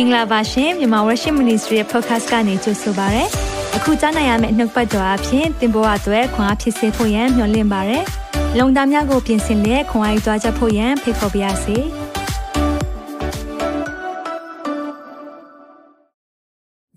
င်္ဂလာပါရှင်မြန်မာ Worship Ministry ရဲ့ podcast ကနေကြိုဆိုပါရစေ။အခုကြားနိုင်ရမယ့်နှုတ်ပတ်တော်အဖြစ်သင်ပေါ်အပ်ွယ်ခွန်အားဖြစ်စေဖို့ယံမျှဝင့်ပါရစေ။လုံတာများကိုပြင်ဆင်လက်ခွန်အားယူကြားချက်ဖို့ယံဖိတ်ခေါ်ပါရစေ။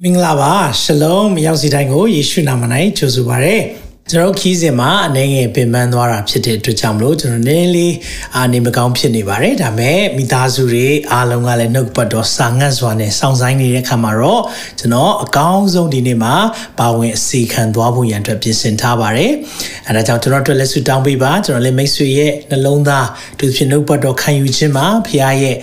မင်္ဂလာပါရှလုံးမရောက်စီတိုင်းကိုယေရှုနာမ၌ကြိုဆိုပါရစေ ကျွန်တော်ခီးစဉ်မှာအနေငယ်ပင်ပန်းသွားတာဖြစ်တဲ့အတွက်ကြောင့်မလို့ကျွန်တော်နည်းလေးအာနေမကောင်းဖြစ်နေပါတယ်ဒါပေမဲ့မိသားစုတွေအားလုံးကလည်းနှုတ်ပတ်တော်စာငတ်စွာနဲ့စောင့်ဆိုင်နေတဲ့အခါမှာတော့ကျွန်တော်အကောင်းဆုံးဒီနေ့မှာပါဝင်အစီခံသွားဖို့ရန်အတွက်ပြင်ဆင်ထားပါတယ်အဲဒါကြောင့်ကျွန်တော်တို့လက်ဆုတောင်းပေးပါကျွန်တော်လည်းမိတ်ဆွေရဲ့နှလုံးသားသူဖြစ်နှုတ်ပတ်တော်ခံယူခြင်းမှာဖခင်ရဲ့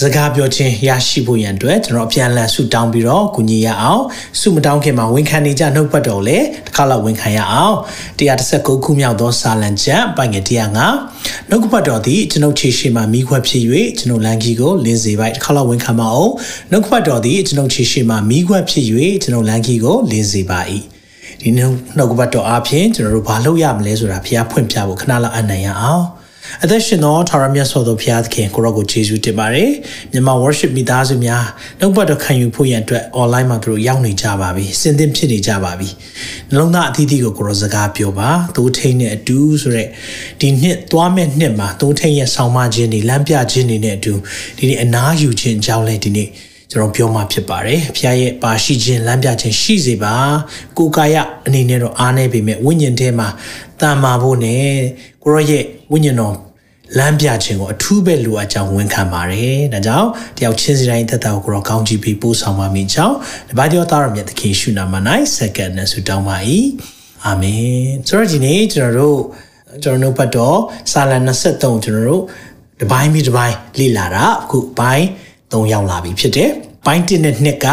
စကားပြောခြင်းရရှိဖို့ရန်အတွက်ကျွန်တော်အပြန်အလှန်ဆုတောင်းပြီးတော့ကူညီရအောင်ဆုမတောင်းခင်မှာဝန်ခံနေကြနှုတ်ပတ်တော်လေတစ်ခါလောက်ဝန်ခံရအောင်139ခုမြောက်သောစာလံကျမ်းပိုင်ငယ်105နှုတ်ပတ်တော်သည်ကျွန်ုပ်ခြေရှိမှမိခွက်ဖြစ်၍ကျွန်ုပ်လမ်းကြီးကိုလင်းစေပါတစ်ခါလောက်ဝန်ခံပါအောင်နှုတ်ပတ်တော်သည်ကျွန်ုပ်ခြေရှိမှမိခွက်ဖြစ်၍ကျွန်ုပ်လမ်းကြီးကိုလင်းစေပါ၏ဒီနှုတ်ကပတ်တော်အပြင်ကျွန်တော်တို့ဘာလုပ်ရမလဲဆိုတာဖျားဖွင့်ပြဖို့ခဏလောက်အနံ့ရအောင် အသက်ရှင်သောထာဝရမြတ်စွာသောဘုရားသခင်ကိုရောကိုယေရှုတင်ပါတယ်မြန်မာ worship မိသားစုများနှုတ်ပတ်တော်ခံယူဖို့ရန်အတွက် online မှာသူတို့ရောက်နေကြပါပြီစင်သင်ဖြစ်နေကြပါပြီနှလုံးသားအသီးသီးကိုကိုရောစကားပြောပါသိုးထိန်နဲ့အတူဆိုရက်ဒီနှစ်သွားမဲ့နှစ်မှာသိုးထိန်ရဲ့ဆောင်းမခြင်းတွေလမ်းပြခြင်းတွေနဲ့အတူဒီနေ့အနားယူခြင်းအကြောင်းလဲဒီနေ့ကျွန်တော်ပြောမှာဖြစ်ပါတယ်ဖခင်ရဲ့ပါရှိခြင်းလမ်းပြခြင်းရှိစေပါကိုယ်ကာယအနေနဲ့တော့အားနေပေမဲ့ဝိညာဉ်ထဲမှာ တန်မာဖို့နဲ့ကိုရောရဲ့ဝိညာဉ်တော်လမ်းပြခြင်းကိုအထူးပဲလိုအပ်ကြောင်းဝန်ခံပါတယ်။ဒါကြောင့်တယောက်ချင်းစီတိုင်းသက်တာကိုတော့ကောင်းချီးပေးပို့ဆောင်ပါမိကြောင်းဒီဘာပြောသားရမြတ်သခင်ရှုနာမ၌စက္ကန့်နဲ့ဆုတောင်းပါ၏။အာမင်။ဆိုတော့ဒီနေ့ကျွန်တော်တို့ကျွန်တော်တို့ဘတ်တော်စာလ23ကျွန်တော်တို့ဒီပိုင်းပြီးဒီပိုင်းလေ့လာတာအခုပိုင်း3ရောက်လာပြီဖြစ်တယ်။ပိုင်း1နဲ့2က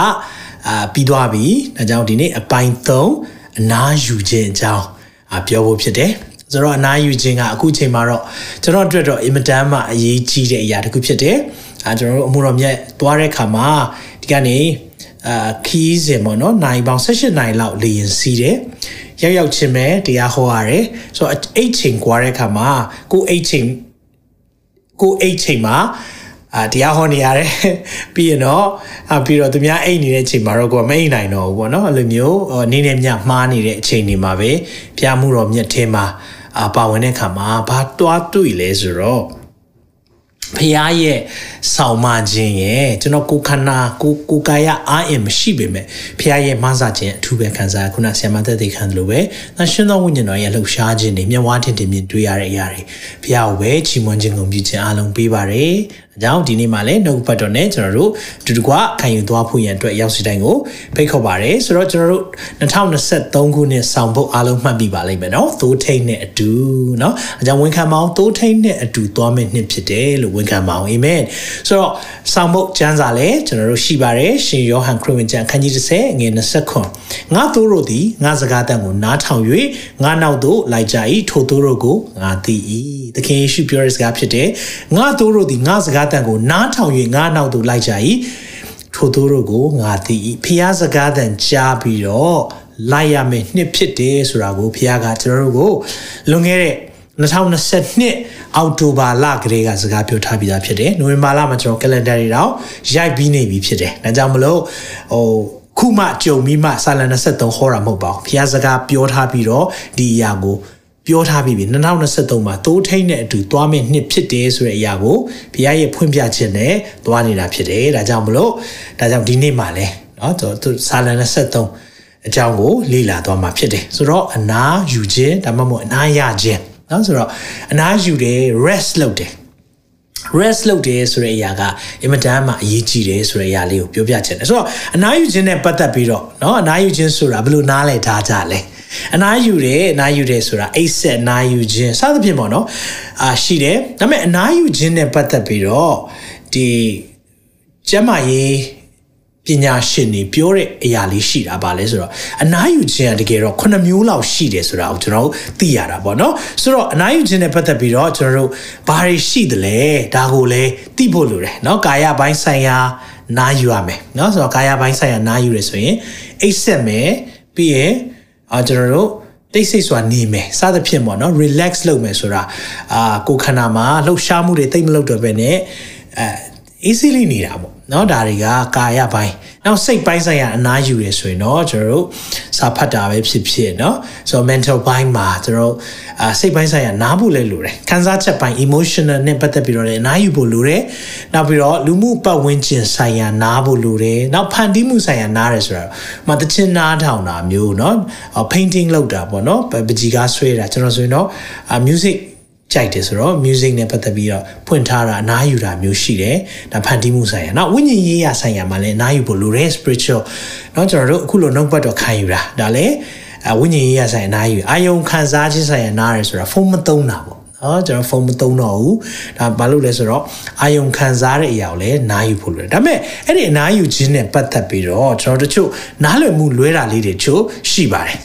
အာပြီးသွားပြီ။ဒါကြောင့်ဒီနေ့အပိုင်း3အနားယူခြင်းအကြောင်း ပြောဖို့ဖြစ်တယ်။ဆိုတော့အနားယူခြင်းကအခုချိန်မှာတော့ကျွန်တော်အတွက်တော့အင်မတန်မှအရေးကြီးတဲ့အရာတစ်ခုဖြစ်တယ်။အဲကျွန်တော်တို့အမှုတော်မြတ်သွားတဲ့ခါမှာဒီကနေအာခီးစင်ပေါ့နော်နိုင်ပေါင်း18နိုင်လောက်လေရင်စီးတယ်။ရောက်ရောက်ချင်းပဲတရားဟောရတယ်။ဆိုတော့အိတ်ချိန်ကွာတဲ့ခါမှာကိုအိတ်ချိန်ကိုအိတ်ချိန်မှာ အာတရားဟောနေရတယ်ပြီးရင်တော့အပြီးတော့သူများအိတ်နေတဲ့အချိန်မှာတော့ကိုမအိတ်နိုင်တော့ဘူးပေါ့နော်အဲ့လိုမျိုးနေနေမြမှားနေတဲ့အချိန်တွေမှာပဲပြမှုတော်မြတ်ထင်းမှာအာပါဝင်တဲ့အခါမှာဘာတွားတွေ့လဲဆိုတော့ဖះရဲ့ဆောင်မခြင်းရဲ့ကျွန်တော်ကိုခန္ဓာကိုကိုကာယအားအင်မရှိပေမဲ့ဖះရဲ့မဆာခြင်းအထူးပဲခံစားခုနဆ iam သက်သေခံလို့ပဲသရှင်သောဝိညာဉ်တော်ရဲ့လှုပ်ရှားခြင်းတွေမျက်ဝါးထင်ထင်မြင်တွေ့ရတဲ့အရာတွေဖះကိုပဲချီးမွမ်းခြင်းကုန်ပြုခြင်းအားလုံးပေးပါတယ်အကြောင်းဒီနေ့မှာလည်းနှုတ်ပတ်တော်နဲ့ကျွန်တော်တို့တူတကွခံယူသွားဖို့ရန်အတွက်ရောက်စီတိုင်းကိုဖိတ်ခေါ်ပါရယ်ဆိုတော့ကျွန်တော်တို့2023ခုနှစ်ဆောင်ဖို့အားလုံးမှတ်ပြီးပါလိမ့်မယ်နော်သိုးထိန်နဲ့အတူနော်အကြောင်းဝန်ခံမအောင်သိုးထိန်နဲ့အတူသွားမယ့်နှစ်ဖြစ်တယ်လို့ဝန်ခံပါအောင်အာမင်ဆိုတော့ဆောင်ဖို့ကျမ်းစာလည်းကျွန်တော်တို့ရှိပါတယ်ရှင်ယောဟန်ခရစ်ဝင်ကျမ်းခန်းကြီး30ငွေ20ခွန်ငါသိုးတို့သည်ငါစကားတန်ကိုနားထောင်၍ငါနောက်သို့လိုက်ကြ၏ထိုသိုးတို့ကိုငါသိ၏သခင်ယေရှုပြောတဲ့စကားဖြစ်တယ်ငါသိုးတို့သည်ငါစကားတန်ကိုနားထောင်၍ငါနောက်သို့လိုက်ကြ၏ထိုသူတို့ကိုငါသိ၏ဖျားစကားတန်ကြားပြီးတော့လိုက်ရမယ်နှစ်ဖြစ်တယ်ဆိုတာကိုဖျားကကျွန်တော်တို့ကိုလွန်ခဲ့တဲ့ 2022အောက်တိုဘာလကလေးကစကားပြောထားပြီးသားဖြစ်တယ်နိုဝင်ဘာလမှာကျွန်တော် calendar တွေတော့ရိုက်ပြီးနေပြီဖြစ်တယ်ဒါကြောင့်မလို့ဟိုခုမှကြုံပြီးမှစာလန်23ဟောတာမဟုတ်ပါဘူးဖျားစကားပြောထားပြီးတော့ဒီအရာကိုပြောထားပြီးပြီ2023မှာသိုးထိန်နဲ့အတူသွားမယ့်နှစ်ဖြစ်တယ်ဆိုတဲ့အရာကိုဘုရားရဲ့ဖွင့်ပြခြင်းနဲ့သွားနေတာဖြစ်တယ်ဒါကြောင့်မလို့ဒါကြောင့်ဒီနေ့မှာလဲเนาะသူစာလန်23အကြောင်းကိုလေ့လာသွားမှာဖြစ်တယ်ဆိုတော့အနာယူခြင်းဒါမှမဟုတ်အနာရခြင်း เนาะဆိုတော့အနာယူတယ် rest လုပ်တယ် rest လုပ်တယ်ဆိုတဲ့အရာကအင်မတန်မှအရေးကြီးတယ်ဆိုတဲ့အရာလေးကိုပြောပြချင်တယ်ဆိုတော့အနာယူခြင်းနဲ့ပတ်သက်ပြီးတော့เนาะအနာယူခြင်းဆိုတာဘယ်လိုနားလည်ထားကြလဲအနာယူတယ်အနာယူတယ်ဆိုတာအိတ်ဆက်အနာယူခြင်းစသဖြင့်ပေါ့နော်အာရှိတယ်ဒါပေမဲ့အနာယူခြင်းနဲ့ပတ်သက်ပြီးတော့ဒီကျမရေး ပညာရှင်တွေပြောတဲ့အရာလေးရှိတာပါလဲဆိုတော့အနားယူခြင်းကတကယ်တော့9မျိုးလောက်ရှိတယ်ဆိုတာကိုကျွန်တော်တို့သိရတာပေါ့နော်ဆိုတော့အနားယူခြင်းနဲ့ပတ်သက်ပြီးတော့ကျွန်တော်တို့ဘာတွေရှိသလဲဒါကိုလည်းသိဖို့လိုတယ်နော်ကာယပိုင်းဆိုင်ရာနားယူရမယ်နော်ဆိုတော့ကာယပိုင်းဆိုင်ရာနားယူရဆိုရင်အိတ်ဆက်မယ်ပြီးရင်အာကျွန်တော်တို့တိတ်ဆိတ်စွာနေမယ်စသဖြင့်ပေါ့နော် relax လုပ်မယ်ဆိုတာအာကိုယ်ခန္ဓာမှာလှုပ်ရှားမှုတွေတိတ်မလုပ်တော့ဘဲနဲ့အဲ အေးဆေးလေးနေတာပေါ့เนาะဒါတွေကကာယပိုင်းနောက်စိတ်ပိုင်းဆိုင်ရာအနားယူရဆိုရင်တော့ကျွန်တော်တို့စာဖတ်တာပဲဖြစ်ဖြစ်เนาะဆိုတော့ mental ပိုင်းမှာကျွန်တော်တို့အာစိတ်ပိုင်းဆိုင်ရာနားဖို့လည်းလိုတယ်ခံစားချက်ပိုင်း emotional နဲ့ပတ်သက်ပြီးတော့လည်းအနားယူဖို့လိုတယ်နောက်ပြီးတော့လူမှုပတ်ဝန်းကျင်ဆိုင်ရာနားဖို့လိုတယ်နောက်ဖန်တီးမှုဆိုင်ရာနားရဆိုတော့မတချင်းနားထောင်တာမျိုးเนาะ painting လုပ်တာပေါ့เนาะပကြီးကားဆွဲတာကျွန်တော်ဆိုရင်တော့ music ကြိုက်တယ်ဆိုတော့ music နဲ့ပတ်သက်ပြီးတော့ဖွင့်ထားတာအနားယူတာမျိုးရှိတယ်ဒါဖန်တီးမှုဆိုင်ရာနောက်ဝိညာဉ်ရေးရာဆိုင်ရာမှာလည်းအနားယူဖို့လိုတယ် spiritual เนาะကျွန်တော်တို့အခုလိုနှုတ်ပတ်တော့ခံယူတာဒါလည်းအဝိညာဉ်ရေးရာဆိုင်ရာအနားယူအာယုံခံစားခြင်းဆိုင်ရာနားရဆိုတာဖုန်းမသုံးတာပေါ့နော်ကျွန်တော်ဖုန်းမသုံးတော့ဘူးဒါဘာလို့လဲဆိုတော့အာယုံခံစားတဲ့အရာကိုလည်းနားယူဖို့လိုတယ်ဒါပေမဲ့အဲ့ဒီအနားယူခြင်းနဲ့ပတ်သက်ပြီးတော့ကျွန်တော်တို့ချို့နားလည်မှုလွဲတာလေးတွေချို့ရှိပါတယ်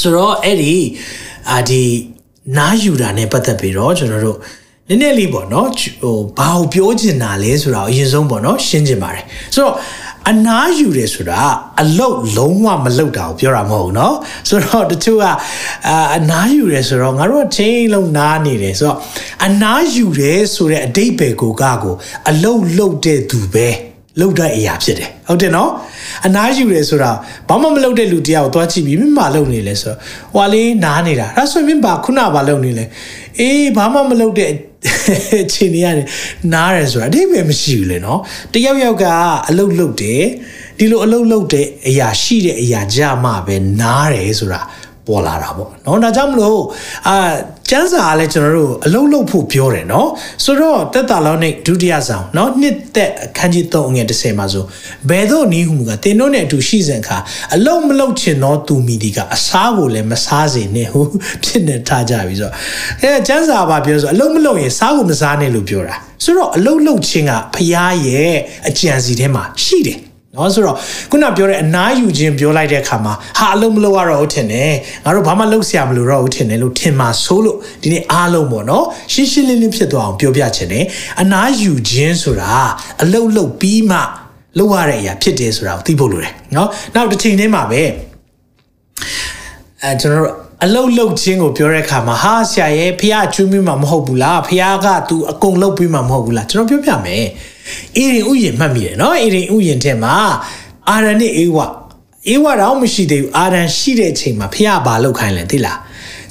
ဆိုတော့အဲ့ဒီအာဒီ နားယူတာနဲ့ပတ်သက်ပြီးတော့ကျွန်တော်တို့နည်းနည်းလေးပေါ့နော်ဟိုဘာကိုပြောချင်တာလဲဆိုတာအရင်ဆုံးပေါ့နော်ရှင်းချင်ပါတယ်ဆိုတော့အနားယူတယ်ဆိုတာအလုတ်လုံးဝမလုတ်တာကိုပြောတာမဟုတ်ဘူးเนาะဆိုတော့တချို့ကအအနားယူတယ်ဆိုတော့ငါတို့ကချင်းလုံးနားနေတယ်ဆိုတော့အနားယူတယ်ဆိုတဲ့အတိတ်ပဲကိုကကိုအလုတ်လုတ်တဲ့သူပဲ လောက်တဲ့အရာဖြစ်တယ်ဟုတ်တယ်နော်အနားယူတယ်ဆိုတာဘာမှမလုပ်တဲ့လူတယောက်သွားကြည့်ပြီးမိမလုံနေလဲဆိုတော့ဟွာလေးနားနေတာဒါဆိုရင်ဘာခုနဘာလုံနေလဲအေးဘာမှမလုပ်တဲ့အခြေအနေရတယ်နားတယ်ဆိုတာအဓိပ္ပာယ်မရှိဘူးလေနော်တယောက်ယောက်ကအလုတ်လုတ်တယ်ဒီလိုအလုတ်လုတ်တဲ့အရာရှိတဲ့အရာကြမှပဲနားတယ်ဆိုတာပေါ်လာတာပေါ့နော်ဒါကြောင့်မလို့အာ ကျမ်းစာကလည်းကျွန်တော်တို့အလုံးလုံးဖို့ပြောတယ်နော်ဆိုတော့တက်တာလောနိဒုတိယဆောင်နော်နှစ်သက်အခန်းကြီး3ငွေ30မှာဆိုဘယ်သို့နည်းဟုမူကတင်တို့နဲ့အတူရှိစဉ်အခါအလုံးမလုံးချင်သောသူမိဒီကအစားကိုလည်းမစားစေနဲ့ဟုဖြစ်နေထားကြပြီဆိုတော့အဲကျမ်းစာဘာပြောဆိုအလုံးမလုံးရင်စားကိုမစားနဲ့လို့ပြောတာဆိုတော့အလုံးလုံးချင်းကဖျားရဲ့အကြံစီထဲမှာရှိတယ် နော်ဆိုတော့ခုနပြောတဲ့အနားယူခြင်းပြောလိုက်တဲ့အခါမှာဟာအလုံးမလို့ရတော့ဟုတ်ထင်တယ်ငါတို့ဘာမှလုပ်ဆရာမလို့တော့ဟုတ်ထင်တယ်လို့ထင်မှာဆိုလို့ဒီနေ့အားလုံးပေါ့နော်ရှင်းရှင်းလင်းလင်းဖြစ်သွားအောင်ပြောပြချင်တယ်အနားယူခြင်းဆိုတာအလုံးလုံးပြီးမှလုပ်ရတဲ့အရာဖြစ်တယ်ဆိုတာကိုသိဖို့လိုတယ်နော်နောက်တစ်ချိန်တည်းမှာပဲအဲကျွန်တော်တို့အလုတ်လုတ်ချင်းကိုပြောတဲ့အခါမှာဟာဆရာရဲ့ဖះကျွေးမိမှာမဟုတ်ဘူးလားဖះက तू အကုန်လုတ်ပြီးမှာမဟုတ်ဘူးလားကျွန်တော်ပြောပြမယ် အေရင်ဥယျင်မှတ်မိတယ်နော်အေရင်ဥယျင်ထဲမှာအာရန်နဲ့အေဝအေဝတော့မရှိသေးဘူးအာရန်ရှိတဲ့အချိန်မှာဖះဘာလုတ်ခိုင်းလဲသိလား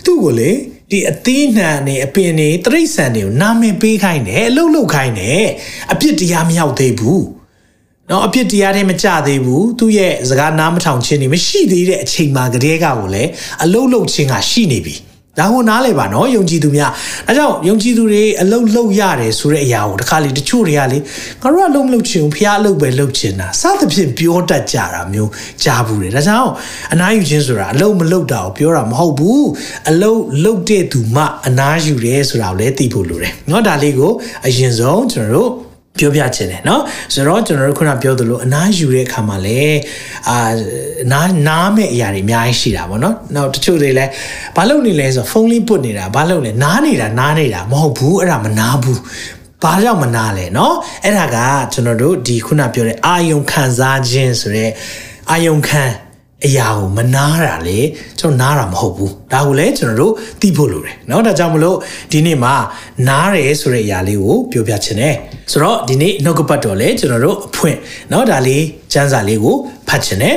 သူ့ကိုလေဒီအသီးနှံနေအပင်နေတရိษံတွေကိုနာမည်ပေးခိုင်းတယ်အလုတ်လုတ်ခိုင်းတယ်အပြစ်တရားမရောက်သေးဘူးနော်အပြစ်တရားတွေမကြသေးဘူးသူ့ရဲ့စကားနားမထောင်ခြင်းတွေမရှိသေးတဲ့အချိန်မှာကတည်းကကိုလည်းအလုတ်လုတ်ခြင်းကရှိနေပြီ ဒါကိုနားလဲပါနော်ယုံကြည်သူများအဲကြောင့်ယုံကြည်သူတွေအလုတ်လုတ်ရတယ်ဆိုတဲ့အရာကိုတခါလေတချို့တွေကလေငါတို့ကအလုတ်မလုတ်ချင်ဘူးဖះအလုတ်ပဲလုတ်ချင်တာစသဖြင့်ပြောတတ်ကြတာမျိုးကြားဘူးတယ်ဒါကြောင့်အနားယူခြင်းဆိုတာအလုတ်မလုတ်တာကိုပြောတာမဟုတ်ဘူးအလုတ်လုတ်တဲ့သူမှအနားယူတယ်ဆိုတာကိုလည်းသိဖို့လိုတယ်เนาะဒါလေးကိုအရင်ဆုံးကျွန်တော်တို့ ပြောပြချင်တယ်เนาะဆိုတော့ကျွန်တော်တို့ခုနပြောသလိုအနားယူတဲ့အခါမှာလည်းအာနားနားမဲ့အရာတွေအများကြီးရှိတာပေါ့เนาะနောက်တချို့တွေလည်းဘာလုပ်နေလဲဆိုဖုန်းလေးပုတ်နေတာဘာလုပ်လဲနားနေတာနားနေတာမဟုတ်ဘူးအဲ့ဒါမနာဘူးဘာကြောင့်မနာလဲเนาะအဲ့ဒါကကျွန်တော်တို့ဒီခုနပြောတဲ့အာယုံခံစားခြင်းဆိုတဲ့အာယုံခံ အရာကိုမနာတာလေကျွန်တော်နားတာမဟုတ်ဘူးဒါကိုလည်းကျွန်တော်တို့သိဖို့လိုတယ်เนาะဒါကြောင့်မလို့ဒီနေ့မှာနားတယ်ဆိုတဲ့အရာလေးကိုပြောပြချင်တယ်ဆိုတော့ဒီနေ့နှုတ်ကပတ်တော်လေကျွန်တော်တို့အဖွင့်เนาะဒါလေးစမ်းစာလေးကိုဖတ်ချင်တယ်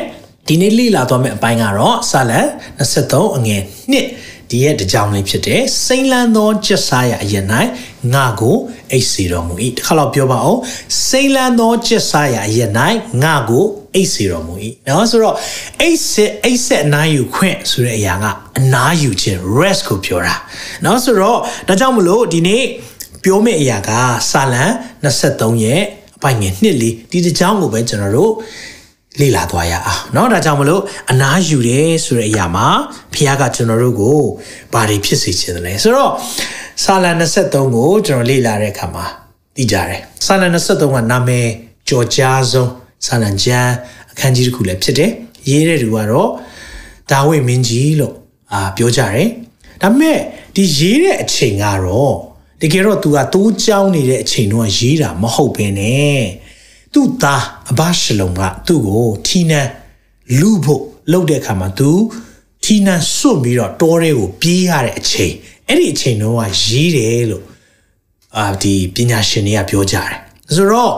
ဒီနေ့လေ့လာသွားမယ့်အပိုင်းကတော့စာလံ23အငယ်1 ဒီရဲ့တကြောင်လေးဖြစ်တဲ့စိမ့်လန်းသောကျက်စားရအရင်၌ငါကိုအိတ်စီတော်မူ၏တစ်ခါတော့ပြောပါအောင်စိမ့်လန်းသောကျက်စားရအရင်၌ငါကိုအိတ်စီတော်မူ၏နော်ဆိုတော့အိတ်ဆက်အိတ်ဆက်အနားယူခွင့်ဆိုတဲ့အရာကအနားယူခြင်း rest ကိုပြောတာနော်ဆိုတော့ဒါကြောင့်မလို့ဒီနေ့ပြောမယ့်အရာကစာလံ23ရဲ့အပိုင်ငယ်နှစ်လေးဒီတကြောင်ကိုပဲကျွန်တော်တို့ လေ့လာသွားရအောင်เนาะဒါကြောင့်မလို့အနားယူတယ်ဆိုတဲ့အရာမှာဖခင်ကကျွန်တော်တို့ကိုဘာတွေဖြစ်စေချင်တယ်လဲဆိုတော့စာလံ23ကိုကျွန်တော်လေ့လာတဲ့အခါမှာသိကြတယ်စာလံ23ကနာမည်ကြော်ကြားဆုံးစာလံကျမ်းအခန်းကြီးတစ်ခုလည်းဖြစ်တယ်ရေးတဲ့သူကတော့ဒါဝိမင်းကြီးလို့အာပြောကြတယ်ဒါပေမဲ့ဒီရေးတဲ့အချိန်ကတော့တကယ်တော့ तू ကတိုးကြောင်းနေတဲ့အချိန်တော့ရေးတာမဟုတ်ဘဲနဲ့ သူ့သားအဘရှလုံကသူ့ကိုထီနန်းလူဖို့လှုပ်တဲ့အခါမှာသူထီနန်းစွန့်ပြီးတော့တောထဲကိုပြေးရတဲ့အချိန်အဲ့ဒီအချိန်တော့ရေးတယ်လို့အာဒီပညာရှင်တွေကပြောကြတယ်ဆိုတော့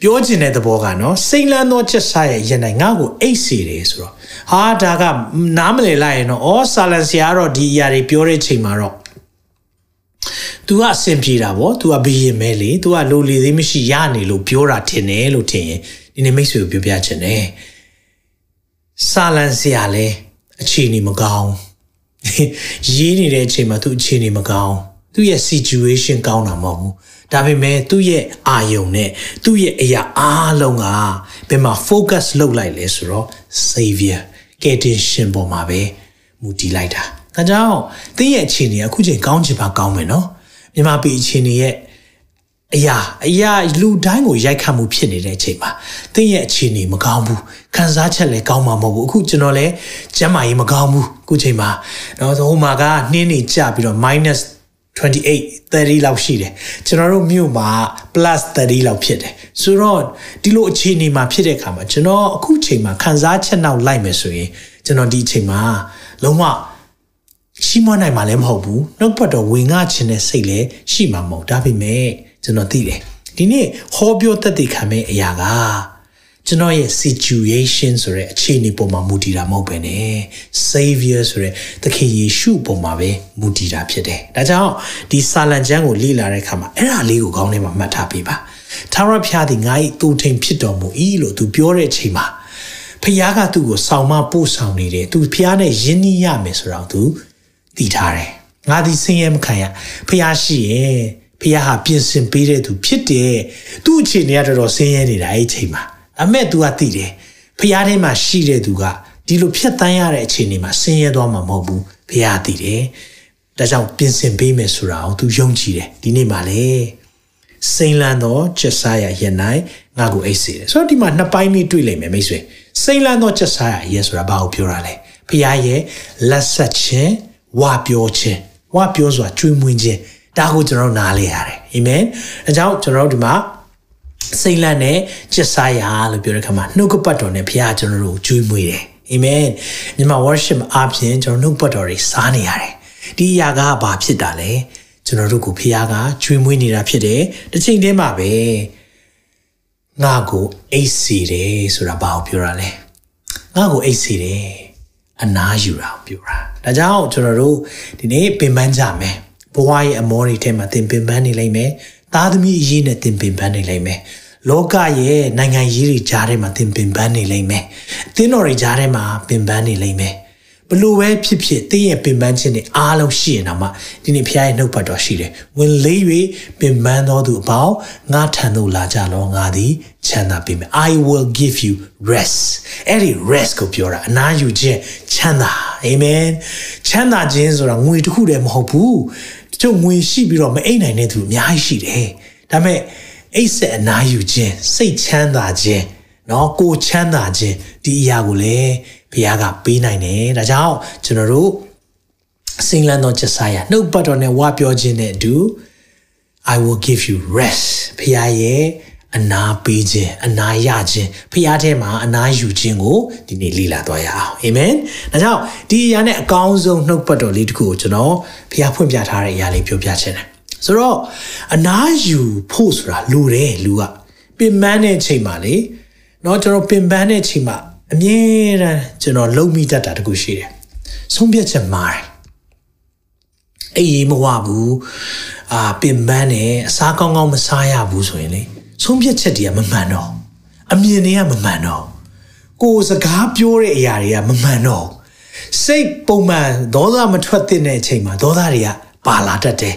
ပြောချင်တဲ့သဘောကနော်စိတ်လန်းသောချက်စားရဲ့ရင်နိုင်ငါ့ကိုအိတ်စီတယ်ဆိုတော့ဟာဒါကနားမလည်လိုက်ရင်တော့ဩဆာလန်ဆရာကတော့ဒီအရာတွေပြောတဲ့ချိန်မှာတော့ तू ကအဆင်ပြေတာဗော तू ကဘီရင်မဲလေ तू ကလိုလေသေးမရှိရနေလို့ပြောတာထင်တယ်လို့ထင်ရင်ဒီနေ့မိတ်ဆွေကိုပြောပြချင်တယ်ဆာလန်ဆရာလဲအခြေအနေမကောင်းရေးနေတဲ့အချိန်မှာ तू အခြေအနေမကောင်းသူ့ရဲ့ situation ကောင်းတာမဟုတ်ဘူးဒါပေမဲ့သူ့ရဲ့အာယုံနဲ့သူ့ရဲ့အရာအားလုံးကဘယ်မှာ focus လုပ်လိုက်လဲဆိုတော့ savior ကယ်တင်ရှင်ပေါ်မှာပဲမူတည်လိုက်တာဒါကြောင့်သင်ရဲ့အခြေအနေအခုချိန်ကောင်းချင်ပါကောင်းမယ်နော် မြန်မာပြည်အခြေအနေရဲ့အရာအရာလူတိုင်းကိုရိုက်ခတ်မှုဖြစ်နေတဲ့အချိန်မှာသင်ရဲ့အခြေအနေမကောင်းဘူးခံစားချက်လည်းကောင်းမှာမဟုတ်ဘူးအခုကျွန်တော်လည်းကျမ်းမာရေးမကောင်းဘူးအခုချိန်မှာတော့ဟိုမှာကနှင်းနေကြပြီးတော့ minus 28 30လောက်ရှိတယ်ကျွန်တော်တို့မြို့မှာ plus 30လောက်ဖြစ်တယ်ဆိုတော့ဒီလိုအခြေအနေမှာဖြစ်တဲ့အခါမှာကျွန်တော်အခုချိန်မှာခံစားချက်နောက်လိုက်မယ်ဆိုရင်ကျွန်တော်ဒီအချိန်မှာလုံးဝ ရှိမနိုင်မှာလည်းမဟုတ်ဘူးနှုတ်ပတ်တော်ဝင်ငါခြင်းတဲ့စိတ်လည်းရှိမှာမဟုတ်ဒါပေမဲ့ကျွန်တော်သိတယ်ဒီနေ့ဟောပြောတတ်တဲ့ခံမဲ့အရာကကျွန်တော်ရဲ့ situation ဆိုတဲ့အခြေအနေပေါ်မှာမူတည်တာမဟုတ်ပဲね savior ဆိုတဲ့သခင်ယေရှုပေါ်မှာပဲမူတည်တာဖြစ်တယ်ဒါကြောင့်ဒီစာလံကျမ်းကိုလေ့လာတဲ့အခါမှာအဲ့ဒါလေးကိုခေါင်းထဲမှာမှတ်ထားပေးပါသာရဖျားသည်ငါ့၏တူထိန်ဖြစ်တော်မူ၏လို့သူပြောတဲ့အချိန်မှာဖခင်ကသူ့ကိုဆောင်မပို့ဆောင်နေတယ်သူဖခင်နဲ့ယဉ်နီးရမယ်ဆိုတော့သူ တည်ထားတယ်ငါဒီဆင်းရဲမခံရဖခင်ရှိရဲ့ဖခင်ဟာပြင်ဆင်ပေးတဲ့သူဖြစ်တယ်သူ့အခြေအနေကတော်တော်ဆင်းရဲနေတာအဲ့ဒီအချိန်မှာအမဲ့ तू ကသိတယ်ဖះထဲမှာရှိတဲ့သူကဒီလိုဖြတ်တန်းရတဲ့အခြေအနေမှာဆင်းရဲသွားမှာမဟုတ်ဘူးဖះသိတယ်ဒါကြောင့်ပြင်ဆင်ပေးမယ်ဆိုတာကို तू ယုံကြည်တယ်ဒီနေ့မှာလေစိန်လန်းသောချက်စားရရဲ့နိုင်ငါ့ကိုအိတ်စေတယ်ဆိုတော့ဒီမှာနှစ်ပိုင်းလေးတွေ့လိမ့်မယ်မိတ်ဆွေစိန်လန်းသောချက်စားရရဲ့ဆိုတာဘာကိုပြောတာလဲဖះရဲ့လက်ဆက်ခြင်း ဝါပြောခြင်းဝါပြောဆိုတာကျွေးမွေးခြင်းဒါကိုကျွန်တော်နားလေရတယ်အာမင်အဲကြောင့်ကျွန်တော်တို့ဒီမှာစိတ်လန့်နဲ့ကျက်စားရလို့ပြောတဲ့ခါမှာနှုတ်ကပတ်တော်နဲ့ဘုရားကျွန်တော်တို့ကျွေးမွေးတယ်အာမင်မြန်မာ worship အားဖြင့်ကျွန်တော်နှုတ်ပတ်တော်တွေစားနေရတယ်ဒီအရာကဘာဖြစ်တာလဲကျွန်တော်တို့ကိုဘုရားကကျွေးမွေးနေတာဖြစ်တယ်တစ်ချိန်တည်းမှာပဲငါကိုအိတ်စီတယ်ဆိုတာဘာကိုပြောတာလဲငါကိုအိတ်စီတယ် အနာယူတာပြောတာဒါကြောင့်ကျွန်တော်တို့ဒီနေ့ပင်ပန်းကြမယ်ဘဝရဲ့အမောတွေထဲမှာသင်ပင်ပန်းနေလိမ့်မယ်သားသမီးအရေးနဲ့သင်ပင်ပန်းနေလိမ့်မယ်လောကရဲ့နိုင်ငံရေးတွေကြားထဲမှာသင်ပင်ပန်းနေလိမ့်မယ်အသင်းတော်တွေကြားထဲမှာပင်ပန်းနေလိမ့်မယ် ဘလို့ပဲဖြစ်ဖြစ်သင်ရဲ့ပင်ပန်းခြင်းတွေအားလုံးရှိရင်တော့မှဒီနေ့ဖခင်ရဲ့နှုတ်ပတ်တော်ရှိတယ်ဝင်လေး၍ပင်ပန်းတော်သူအပေါင်းငါထံသို့လာကြလောငါသည်ချမ်းသာပေးမယ် I will give you rest အဲ့ဒီ rest ကိုပြောတာအနာယူခြင်းချမ်းသာ amen ချမ်းသာခြင်းဆိုတာငွေတစ်ခုတည်းမဟုတ်ဘူးတချို့ငွေရှိပြီးတော့မအိပ်နိုင်တဲ့သူအများကြီးရှိတယ်ဒါပေမဲ့အိပ်ဆက်အနာယူခြင်းစိတ်ချမ်းသာခြင်းနော်ကိုချမ်းသာခြင်းဒီအရာကိုလည်း ဘုရားကပေးနိုင်တယ်ဒါကြောင့်ကျွန်တော်တို့စင်လန်သောချက်စားရနှုတ်ပတ်တော်နဲ့ဝါပြောခြင်းနဲ့အတူ I will give you rest ဘုရားရဲ့အနာပေးခြင်းအနာရခြင်းဖခင်ထဲမှာအနာယူခြင်းကိုဒီနေ့လေ့လာသွားရအောင်အာမင်ဒါကြောင့်ဒီအရာနဲ့အကောင်းဆုံးနှုတ်ပတ်တော်လေးတစ်ခုကိုကျွန်တော်ဖခင်ဖွင့်ပြထားတဲ့အရာလေးပြောပြချင်တယ်ဆိုတော့အနာယူဖို့ဆိုတာလူတယ်လူကပင်ပန်းတဲ့ချိန်မှာလေเนาะကျွန်တော်ပင်ပန်းတဲ့ချိန်မှာ အမြဲတမ်းကျွန်တော်လုံမိတတ်တာတခုရှိတယ်ဆုံးဖြတ်ချက်မှားတယ်အေးမဝဘူးအာပင်ပန်းတယ်အစားကောင်းကောင်းမစားရဘူးဆိုရင်လေဆုံးဖြတ်ချက်တွေကမမှန်တော့အမြင်တွေကမမှန်တော့ကိုယ်စကားပြောတဲ့အရာတွေကမမှန်တော့စိတ်ပုံမှန်ဒေါသမထွက်တဲ့အချိန်မှာဒေါသတွေကပါလာတတ်တယ်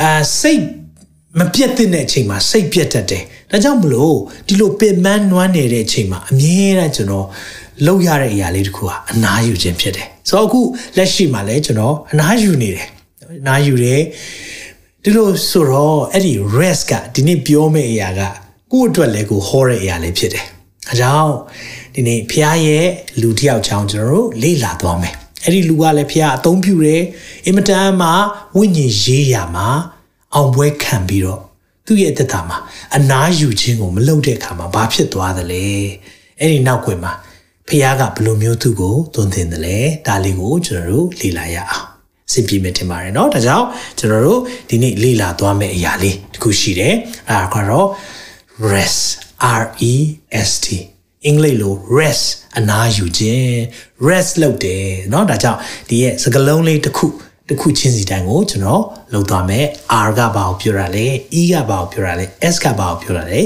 အာစိတ်မပြတ်တဲ့အချိန်မှာစိတ်ပြတ်တတ်တယ် ဒါကြောင့်မလို့ဒီလိုပင်ပန်းနွမ်းနေတဲ့အချိန်မှာအမြဲတမ်းကျွန်တော်လောက်ရတဲ့အရာလေးတစ်ခုဟာအနားယူခြင်းဖြစ်တယ်ဆိုတော့အခုလက်ရှိမှာလည်းကျွန်တော်အနားယူနေတယ်အနားယူတယ်ဒီလိုဆိုတော့အဲ့ဒီ rest ကဒီနေ့ပြောမယ့်အရာကကိုယ့်အတွက်လည်းကိုဟောတဲ့အရာလေးဖြစ်တယ်။အဲကြောင့်ဒီနေ့ဖခင်ရဲ့လူတစ်ယောက်ချောင်းကျွန်တော်တို့လေ့လာသွားမယ်။အဲ့ဒီလူကလည်းဖခင်အသုံးပြုတယ်။အင်မတန်မှဝိညာဉ်ရေးရာမှာအောင်ပွဲခံပြီးတော့ သူ့ရဲ့အသက်တာမှာအနားယူခြင်းကိုမလုပ်တဲ့အခါမှာဘာဖြစ်သွားသလဲ။အဲ့ဒီနောက်ွယ်မှာဖခင်ကဘယ်လိုမျိုးသူ့ကိုသွန်သင်တယ်လဲ။ဒါလေးကိုကျွန်တော်တို့လေ့လာရအောင်။ စင်ပြေမယ်ထင်ပါတယ်เนาะဒါကြောင့်ကျွန်တော်တို့ဒီနေ့လေ့လာသွားမယ့်အရာလေးတခုရှိတယ်အဲဒါကတော့ rest r e s t အင်္ဂလိပ်လို rest အနားယူခြင်း rest လုပ်တယ်เนาะဒါကြောင့်ဒီရဲ့စကားလုံးလေးတစ်ခု တစ်ခုချင်းစီတိုင်းကိုကျွန်တော်လုပ်သွားမယ် R ကဘာကိုပြောတာလဲ E ကဘာကိုပြောတာလဲ S ကဘာကိုပြောတာလဲ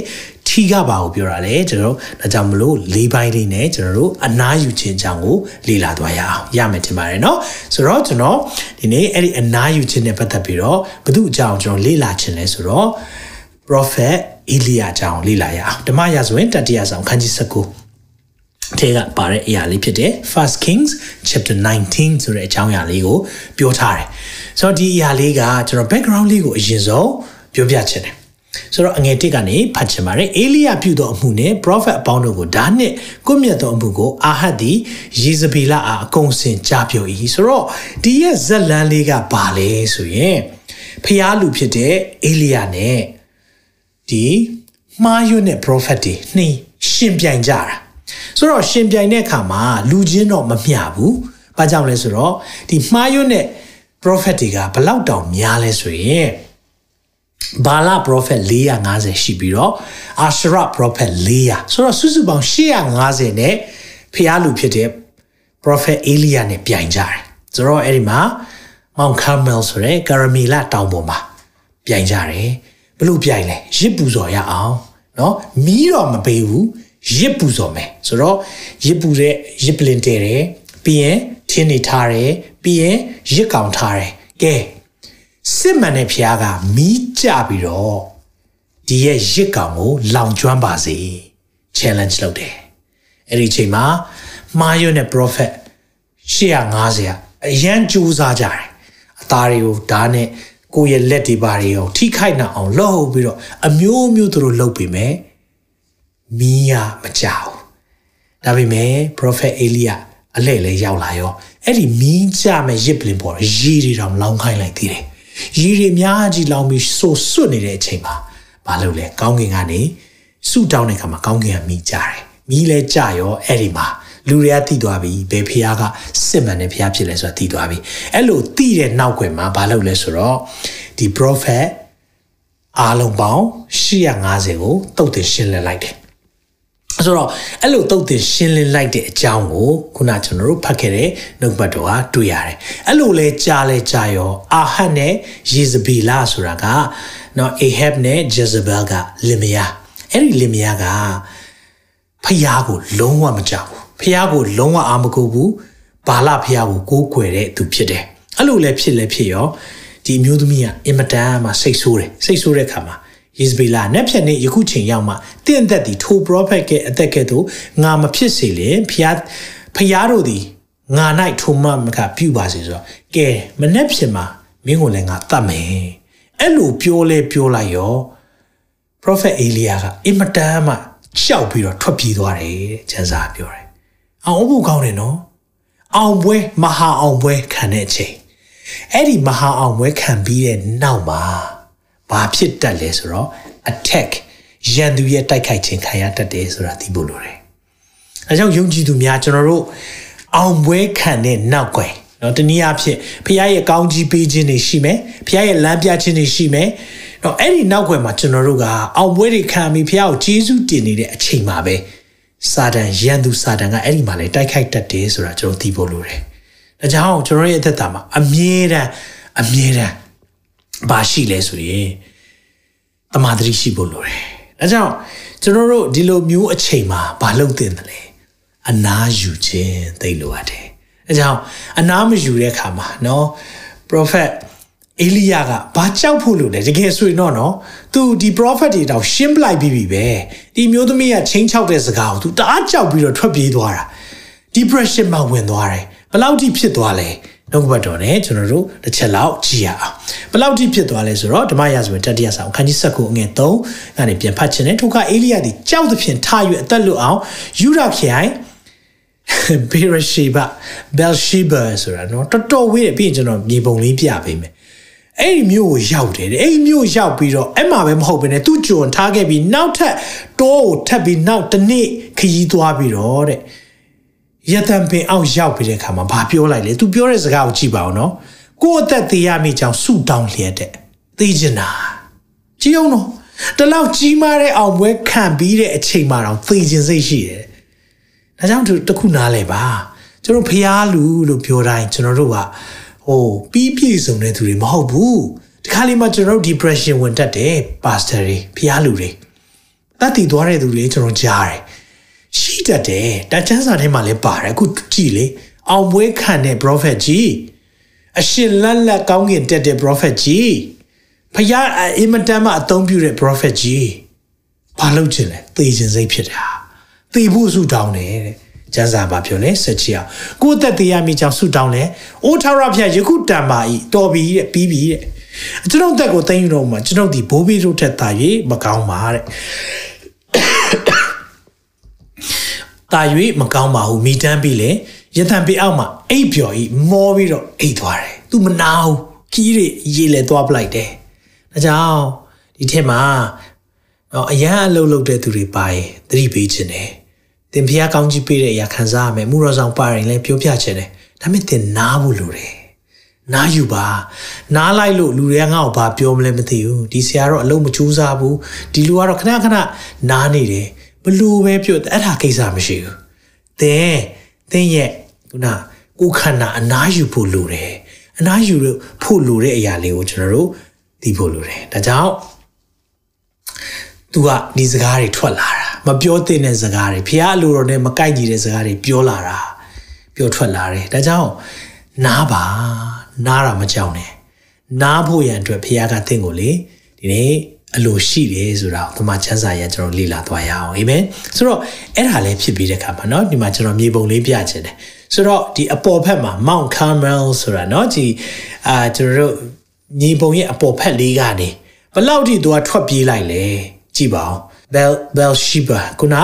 T ကဘာကိုပြောတာလဲကျွန်တော်တို့ဒါကြောင့်မလို့၄ပိုင်းလေးနဲ့ကျွန်တော်တို့အနားယူခြင်းအကြောင်းကိုလေ့လာသွားရအောင်ရမယ်ထင်ပါတယ်เนาะဆိုတော့ကျွန်တော်ဒီနေ့အဲ့ဒီအနားယူခြင်းနဲ့ပတ်သက်ပြီးတော့ဘု து အကြောင်းကျွန်တော်လေ့လာခြင်းလဲဆိုတော့ prophet Elia အကြောင်းလေ့လာရအောင်ဓမ္မရာဇဝင်တတိယဆောင်ခန်းကြီး19 ထဲကပါတဲ့အရာလေးဖြစ်တယ် First Kings chapter 19ဆိုတဲ့အကြောင်းအရာလေးကိုပြောထားတယ်ဆိုတော့ဒီအရာလေးကကျွန်တော် background လေးကိုအရင်ဆုံးပြောပြချင်တယ်ဆိုတော့အငယ်တစ်ကနေဖတ်ချင်ပါတယ်အေလိယပြုသောအမှုနဲ့ prophet အပေါင်းတို့ကိုဒါနဲ့ကိုမြတ်သောအမှုကိုအာဟတ်သည်ယေဇဗေလအားအကုန်စင်ကြားပြော၏ဆိုတော့ဒီရဲ့ဇက်လန်းလေးကဘာလဲဆိုရင်ဖျားလူဖြစ်တဲ့အေလိယနဲ့ဒီမှားရွတ်တဲ့ prophet တွေနှင်းရှင်ပြိုင်ကြတာ ဆိုတော့ရှင်ပြိုင်တဲ့အခါမှာလူချင်းတော့မမျှဘူး။ဘာကြောင့်လဲဆိုတော့ဒီမှားရွတ်တဲ့ prophet တွေကဘလောက်တောင်များလဲဆိုရင်ဘာလာ prophet 450ရှိပြီးတော့အာရှရ prophet 400ဆိုတော့စုစုပေါင်း850နဲ့ဖျားလူဖြစ်တဲ့ prophet Elia နဲ့ပြိုင်ကြတယ်ဆိုတော့အဲ့ဒီမှာ Mount Carmel ဆိုတဲ့ကာရမီလာတောင်ပေါ်မှာပြိုင်ကြတယ်ဘလို့ပြိုင်လဲရစ်ပူဇော်ရအောင်เนาะမီးတော့မပေးဘူး ရစ်ပူဇော်မယ်ဆိုတော့ရစ်ပူတဲ့ရစ်ပလင်တဲတယ်ပြီးရင်ထင်းနေထားတယ်ပြီးရင်ရစ်ကောင်ထားတယ်ကဲစစ်မှန်တဲ့ဖျားကမီးကြပြီးတော့ဒီရဲ့ရစ်ကောင်ကိုလောင်ကျွမ်းပါစေ challenge လုပ်တယ်အဲ့ဒီအချိန်မှာမာယွန်းနဲ့ prophet 850အရန်ကြိုးစားကြတယ်အသားတွေကိုဓာတ်နဲ့ကိုယ့်ရဲ့လက်တွေပါတွေအောင်ထိခိုက်နိုင်အောင်လှုပ်ပြီးတော့အမျိုးမျိုးသူတို့လှုပ်ပြီးမယ် မီးရမကြောက်ဒါပေမဲ့ prophet Elia အလဲ့လဲရောက်လာရောအဲ့ဒီမီးကြမဲ့ရစ်ပလင်ပေါ်ရေတွေတောင်လောင်းခိုင်းလိုက်သေးတယ်ရေတွေအများကြီးလောင်းပြီးဆိုဆွတ်နေတဲ့အချိန်မှာဘာလုပ်လဲကောင်းကင်ကနေဆူတောင်းတဲ့ခါမှာကောင်းကင်ကမီးကြတယ်မီးလဲကြရောအဲ့ဒီမှာလူတွေကသိသွားပြီဘယ်ဖះကစစ်မှန်တဲ့ဖះဖြစ်လဲဆိုတာသိသွားပြီအဲ့လိုသိတဲ့နောက်ွယ်မှာဘာလုပ်လဲဆိုတော့ဒီ prophet အားလုံးပေါင်း850ကိုတုတ်တင်ရှင်းလင်းလိုက်တယ် ဆိုတော့အဲ့လိုတုတ်တင်ရှင်းလင်းလိုက်တဲ့အကြောင်းကိုခုနကျွန်တော်တို့ဖတ်ခဲ့တဲ့နှုတ်ပတ်တော်ကတွေ့ရတယ်အဲ့လိုလဲကြားလဲကြားရောအာဟတ်နဲ့ယေဇဗေလဆိုတာကနော်အေဟက်နဲ့ဂျေဇဘယ်ကလင်မယားအဲ့ဒီလင်မယားကဖျားကိုလုံးဝမကြောက်ဘူးဖះကိုလုံးဝအာမကိုဘူးဘာလဖះကိုကိုးကွယ်တဲ့သူဖြစ်တယ်အဲ့လိုလည်းဖြစ်လည်းဖြစ်ရောဒီအမျိုးသမီးကအင်မတန်မှစိတ်ဆိုးတယ်စိတ်ဆိုးတဲ့ခါမှာ ယေဇဗေလနက်ဖြတ်နေယခုချိန်ရောက်မှတင့်သက်ဒီထို prophet ကအသက်ကဲ့သို့ငါမဖြစ်စေလေဖះဖះတို့ဒီငါ၌ထိုမမကပြုပါစေဆိုတော့ကဲမနှက်ဖြစ်မှာမင်းကိုလည်းငါတတ်မယ်အဲ့လိုပြောလဲပြောလိုက်ရော prophet Elia ကအင်မတန်မှရှောက်ပြီးတော့ထွက်ပြေးသွားတယ်တဲ့ကျမ်းစာပြောတယ်အောင်ဖို့ကောင်းတယ်နော်အောင်ပွဲမဟာအောင်ပွဲခံတဲ့အချိန်အဲ့ဒီမဟာအောင်ပွဲခံပြီးတဲ့နောက်မှာ ဘာဖြစ်တတ်လဲဆိုတော့ attack ရန်သူရဲ့တိုက်ခိုက်ခြင်းခံရတတ်တယ်ဆိုတာသိဖို့လိုတယ်အဲကြောင့်ယုံကြည်သူများကျွန်တော်တို့အောင်ပွဲခံတဲ့နောက်ွယ်နော်တနည်းအားဖြင့်ဖခင်ရဲ့ကောင်းကြီးပေးခြင်းတွေရှိမယ်ဖခင်ရဲ့လမ်းပြခြင်းတွေရှိမယ်တော့အဲ့ဒီနောက်ွယ်မှာကျွန်တော်တို့ကအောင်ပွဲတွေခံပြီးဖခင်ကိုကျေးဇူးတင်နေတဲ့အချိန်မှာပဲစာတန်ရန်သူစာတန်ကအဲ့ဒီမှာလေတိုက်ခိုက်တတ်တယ်ဆိုတာကျွန်တော်သိဖို့လိုတယ်။ဒါကြောင့်ကျွန်တော်ရဲ့အသက်တာမှာအမြဲတမ်းအမြဲတမ်း ဘာရှိလဲဆိုရင်တမာတိရှိဖို့လိုတယ်။ဒါကြောင့်ကျွန်တော်တို့ဒီလိုမျိုးအချိန်မှာဘာလုပ်သင့်တယ်လဲ။အနာယူခြင်းသိလိုရတယ်။ဒါကြောင့်အနာမယူတဲ့အခါမှာနော် prophet အေလိယကဘာကြောက်ဖို့လို့လဲတကယ်ဆိုရင်တော့နော်သူဒီ prophet တွေတော့ရှင်းပလိုက်ပြီးပြီပဲဒီမျိုးသမီးကချင်းချောက်တဲ့စကားကိုသူတအားကြောက်ပြီးတော့ထွက်ပြေးသွားတာ depression မှာဝင်သွားတယ်ဘယ်လောက်ထိဖြစ်သွားလဲ နှုတ်ကပတ်တော်နဲ့ကျွန်တော်တို့တစ်ချက်လောက်ကြည့်ရအောင်ဘယ်လောက်ထိဖြစ်သွားလဲဆိုတော့ဓမ္မရာဇဝင်တတိယဆောင်ခန်းကြီး7ခုအငယ်3ကနေပြန်ဖတ်ခြင်းနဲ့ထိုကအေလိယသည်ကြောက်သဖြင့်ထား၍အသက်လွတ်အောင်ယူရခရိုင်ဘေရရှိဘဘယ်ရှိဘဆိုတာနော်တော်တော်ဝေးတယ်ပြီးရင်ကျွန်တော်မြေပုံလေးပြပေးမယ်အဲ့ဒီမြို့ကိုရောက်တယ်အဲ့ဒီမြို့ရောက်ပြီးတော့အဲ့မှာပဲမဟုတ်ဘဲနဲ့သူ့ကြုံထားခဲ့ပြီးနောက်ထပ်တောကိုထပ်ပြီးနောက်တစ်နေ့ခရီးသွားပြီးတော့တဲ့ ရတံပင်အောက်ရောက်ပြီးတဲ့အခါမှာဘာပြောလိုက်လဲသူပြောတဲ့စကားကိုကြည့်ပါဦးနော်ကိုယ့်အသက်သေးရမိကြောင်ဆူတောင်းလျက်တဲ့သိချင်တာကြည့်အောင်နော်တလောက်ကြီးမားတဲ့အောင်ပွဲခံပြီးတဲ့အချိန်မှတော့သိချင်စိတ်ရှိတယ်ဒါကြောင့်သူတခုနားလဲပါကျွန်တော်ဖျားလူလို့ပြောတိုင်းကျွန်တော်တို့ကဟိုပြီးပြည့်စုံတဲ့သူတွေမဟုတ်ဘူးဒီခါလေးမှာကျွန်တော်တို့ depression ဝင်တတ်တယ် pastor တွေဖျားလူတွေတတ်တည်သွားတဲ့သူတွေကျွန်တော်ကြားတယ် ရှိတတ်တယ်တချမ်းစာထဲမှာလည်းပါတယ်အခုကြည့်လေအောင်ပွဲခံတဲ့ prophet ကြီးအရှင်လက်လက်ကောင်းကင်တက်တဲ့ prophet ကြီးဖယားအင်မတန်မှအသုံးပြုတဲ့ prophet ကြီးဘာလုပ်ချင်လဲသေခြင်းစိတ်ဖြစ်တာသေဖို့ဆုတောင်းတယ်တဲ့ကျမ်းစာဘာပြောလဲဆက်ချီအောင်ကိုယ်သက်သေးရမိကြောင့်ဆုတောင်းလဲအိုးထာဝရဘုရားယခုတန်ပါ၏တော်ပြီတဲ့ပြီးပြီတဲ့ကျွန်တော်တက်ကိုသိမ်းယူတော့မှကျွန်တော်ဒီဘိုးဘီတို့ထက်သာ၍မကောင်းပါတဲ့ တာ၍မကောင်းပါဘူးမိတန်းပြီလေရတန်ပေအောက်မှာအိပ်ပျော်ဤမောပြီးတော့အိပ်သွားတယ်သူမနာဘူးခီးတွေရေလေသွားပလိုက်တယ်ဒါကြောင့်ဒီထက်မှာတော့အရန်အလုပ်လုပ်တဲ့သူတွေပါရင်သတိပေးခြင်းတယ်သင်ဖျားကောင်းကြီးပေးတဲ့အရာခံစားရမယ်မှုတော်ဆောင်ပါရင်လည်းပြောပြခြင်းတယ်ဒါပေမဲ့သင်နားဖို့လိုတယ်နားယူပါနားလိုက်လို့လူတွေကငါ့ကိုဘာပြောမလဲမသိဘူးဒီဆရာတော့အလုံးမကြိုးစားဘူးဒီလူကတော့ခဏခဏနားနေတယ် ဘလို့ပဲပြောအဲ့ဒါကိစ္စမရှိဘူးသင်သင်ရဲ့ခုနကိုခန္ဓာအနားယူဖို့လိုတယ်အနားယူဖို့လိုတဲ့အရာလေးကိုကျွန်တော်တို့သိဖို့လိုတယ်ဒါကြောင့် तू ကဒီစကားတွေထွက်လာတာမပြောသင့်တဲ့စကားတွေဖះအလိုတော်နဲ့မကိုက်ညီတဲ့စကားတွေပြောလာတာပြောထွက်လာတယ်ဒါကြောင့်နားပါနားတာမကြောက်နဲ့နားဖို့ရန်အတွက်ဖះကသင်ကိုလေဒီနေ့ အလိုရှိတယ်ဆိုတာကိုဒီမှာချမ်းစာရကျွန်တော်လေ့လာသွားရအောင်အာမင်ဆိုတော့အဲ့ဒါလည်းဖြစ်ပြီးတဲ့ခါမှာเนาะဒီမှာကျွန်တော်မြေပုံလေးပြချင်တယ်ဆိုတော့ဒီအပေါ်ဘက်မှာ Mount Carmel ဆိုတာเนาะဒီအာကျွန်တော်တို့မြေပုံရဲ့အပေါ်ဘက်လေးကနေဘလောက်ထိသူကထွက်ပြေးလိုက်လဲကြည့်ပါဦး Bel Belsheba ခုန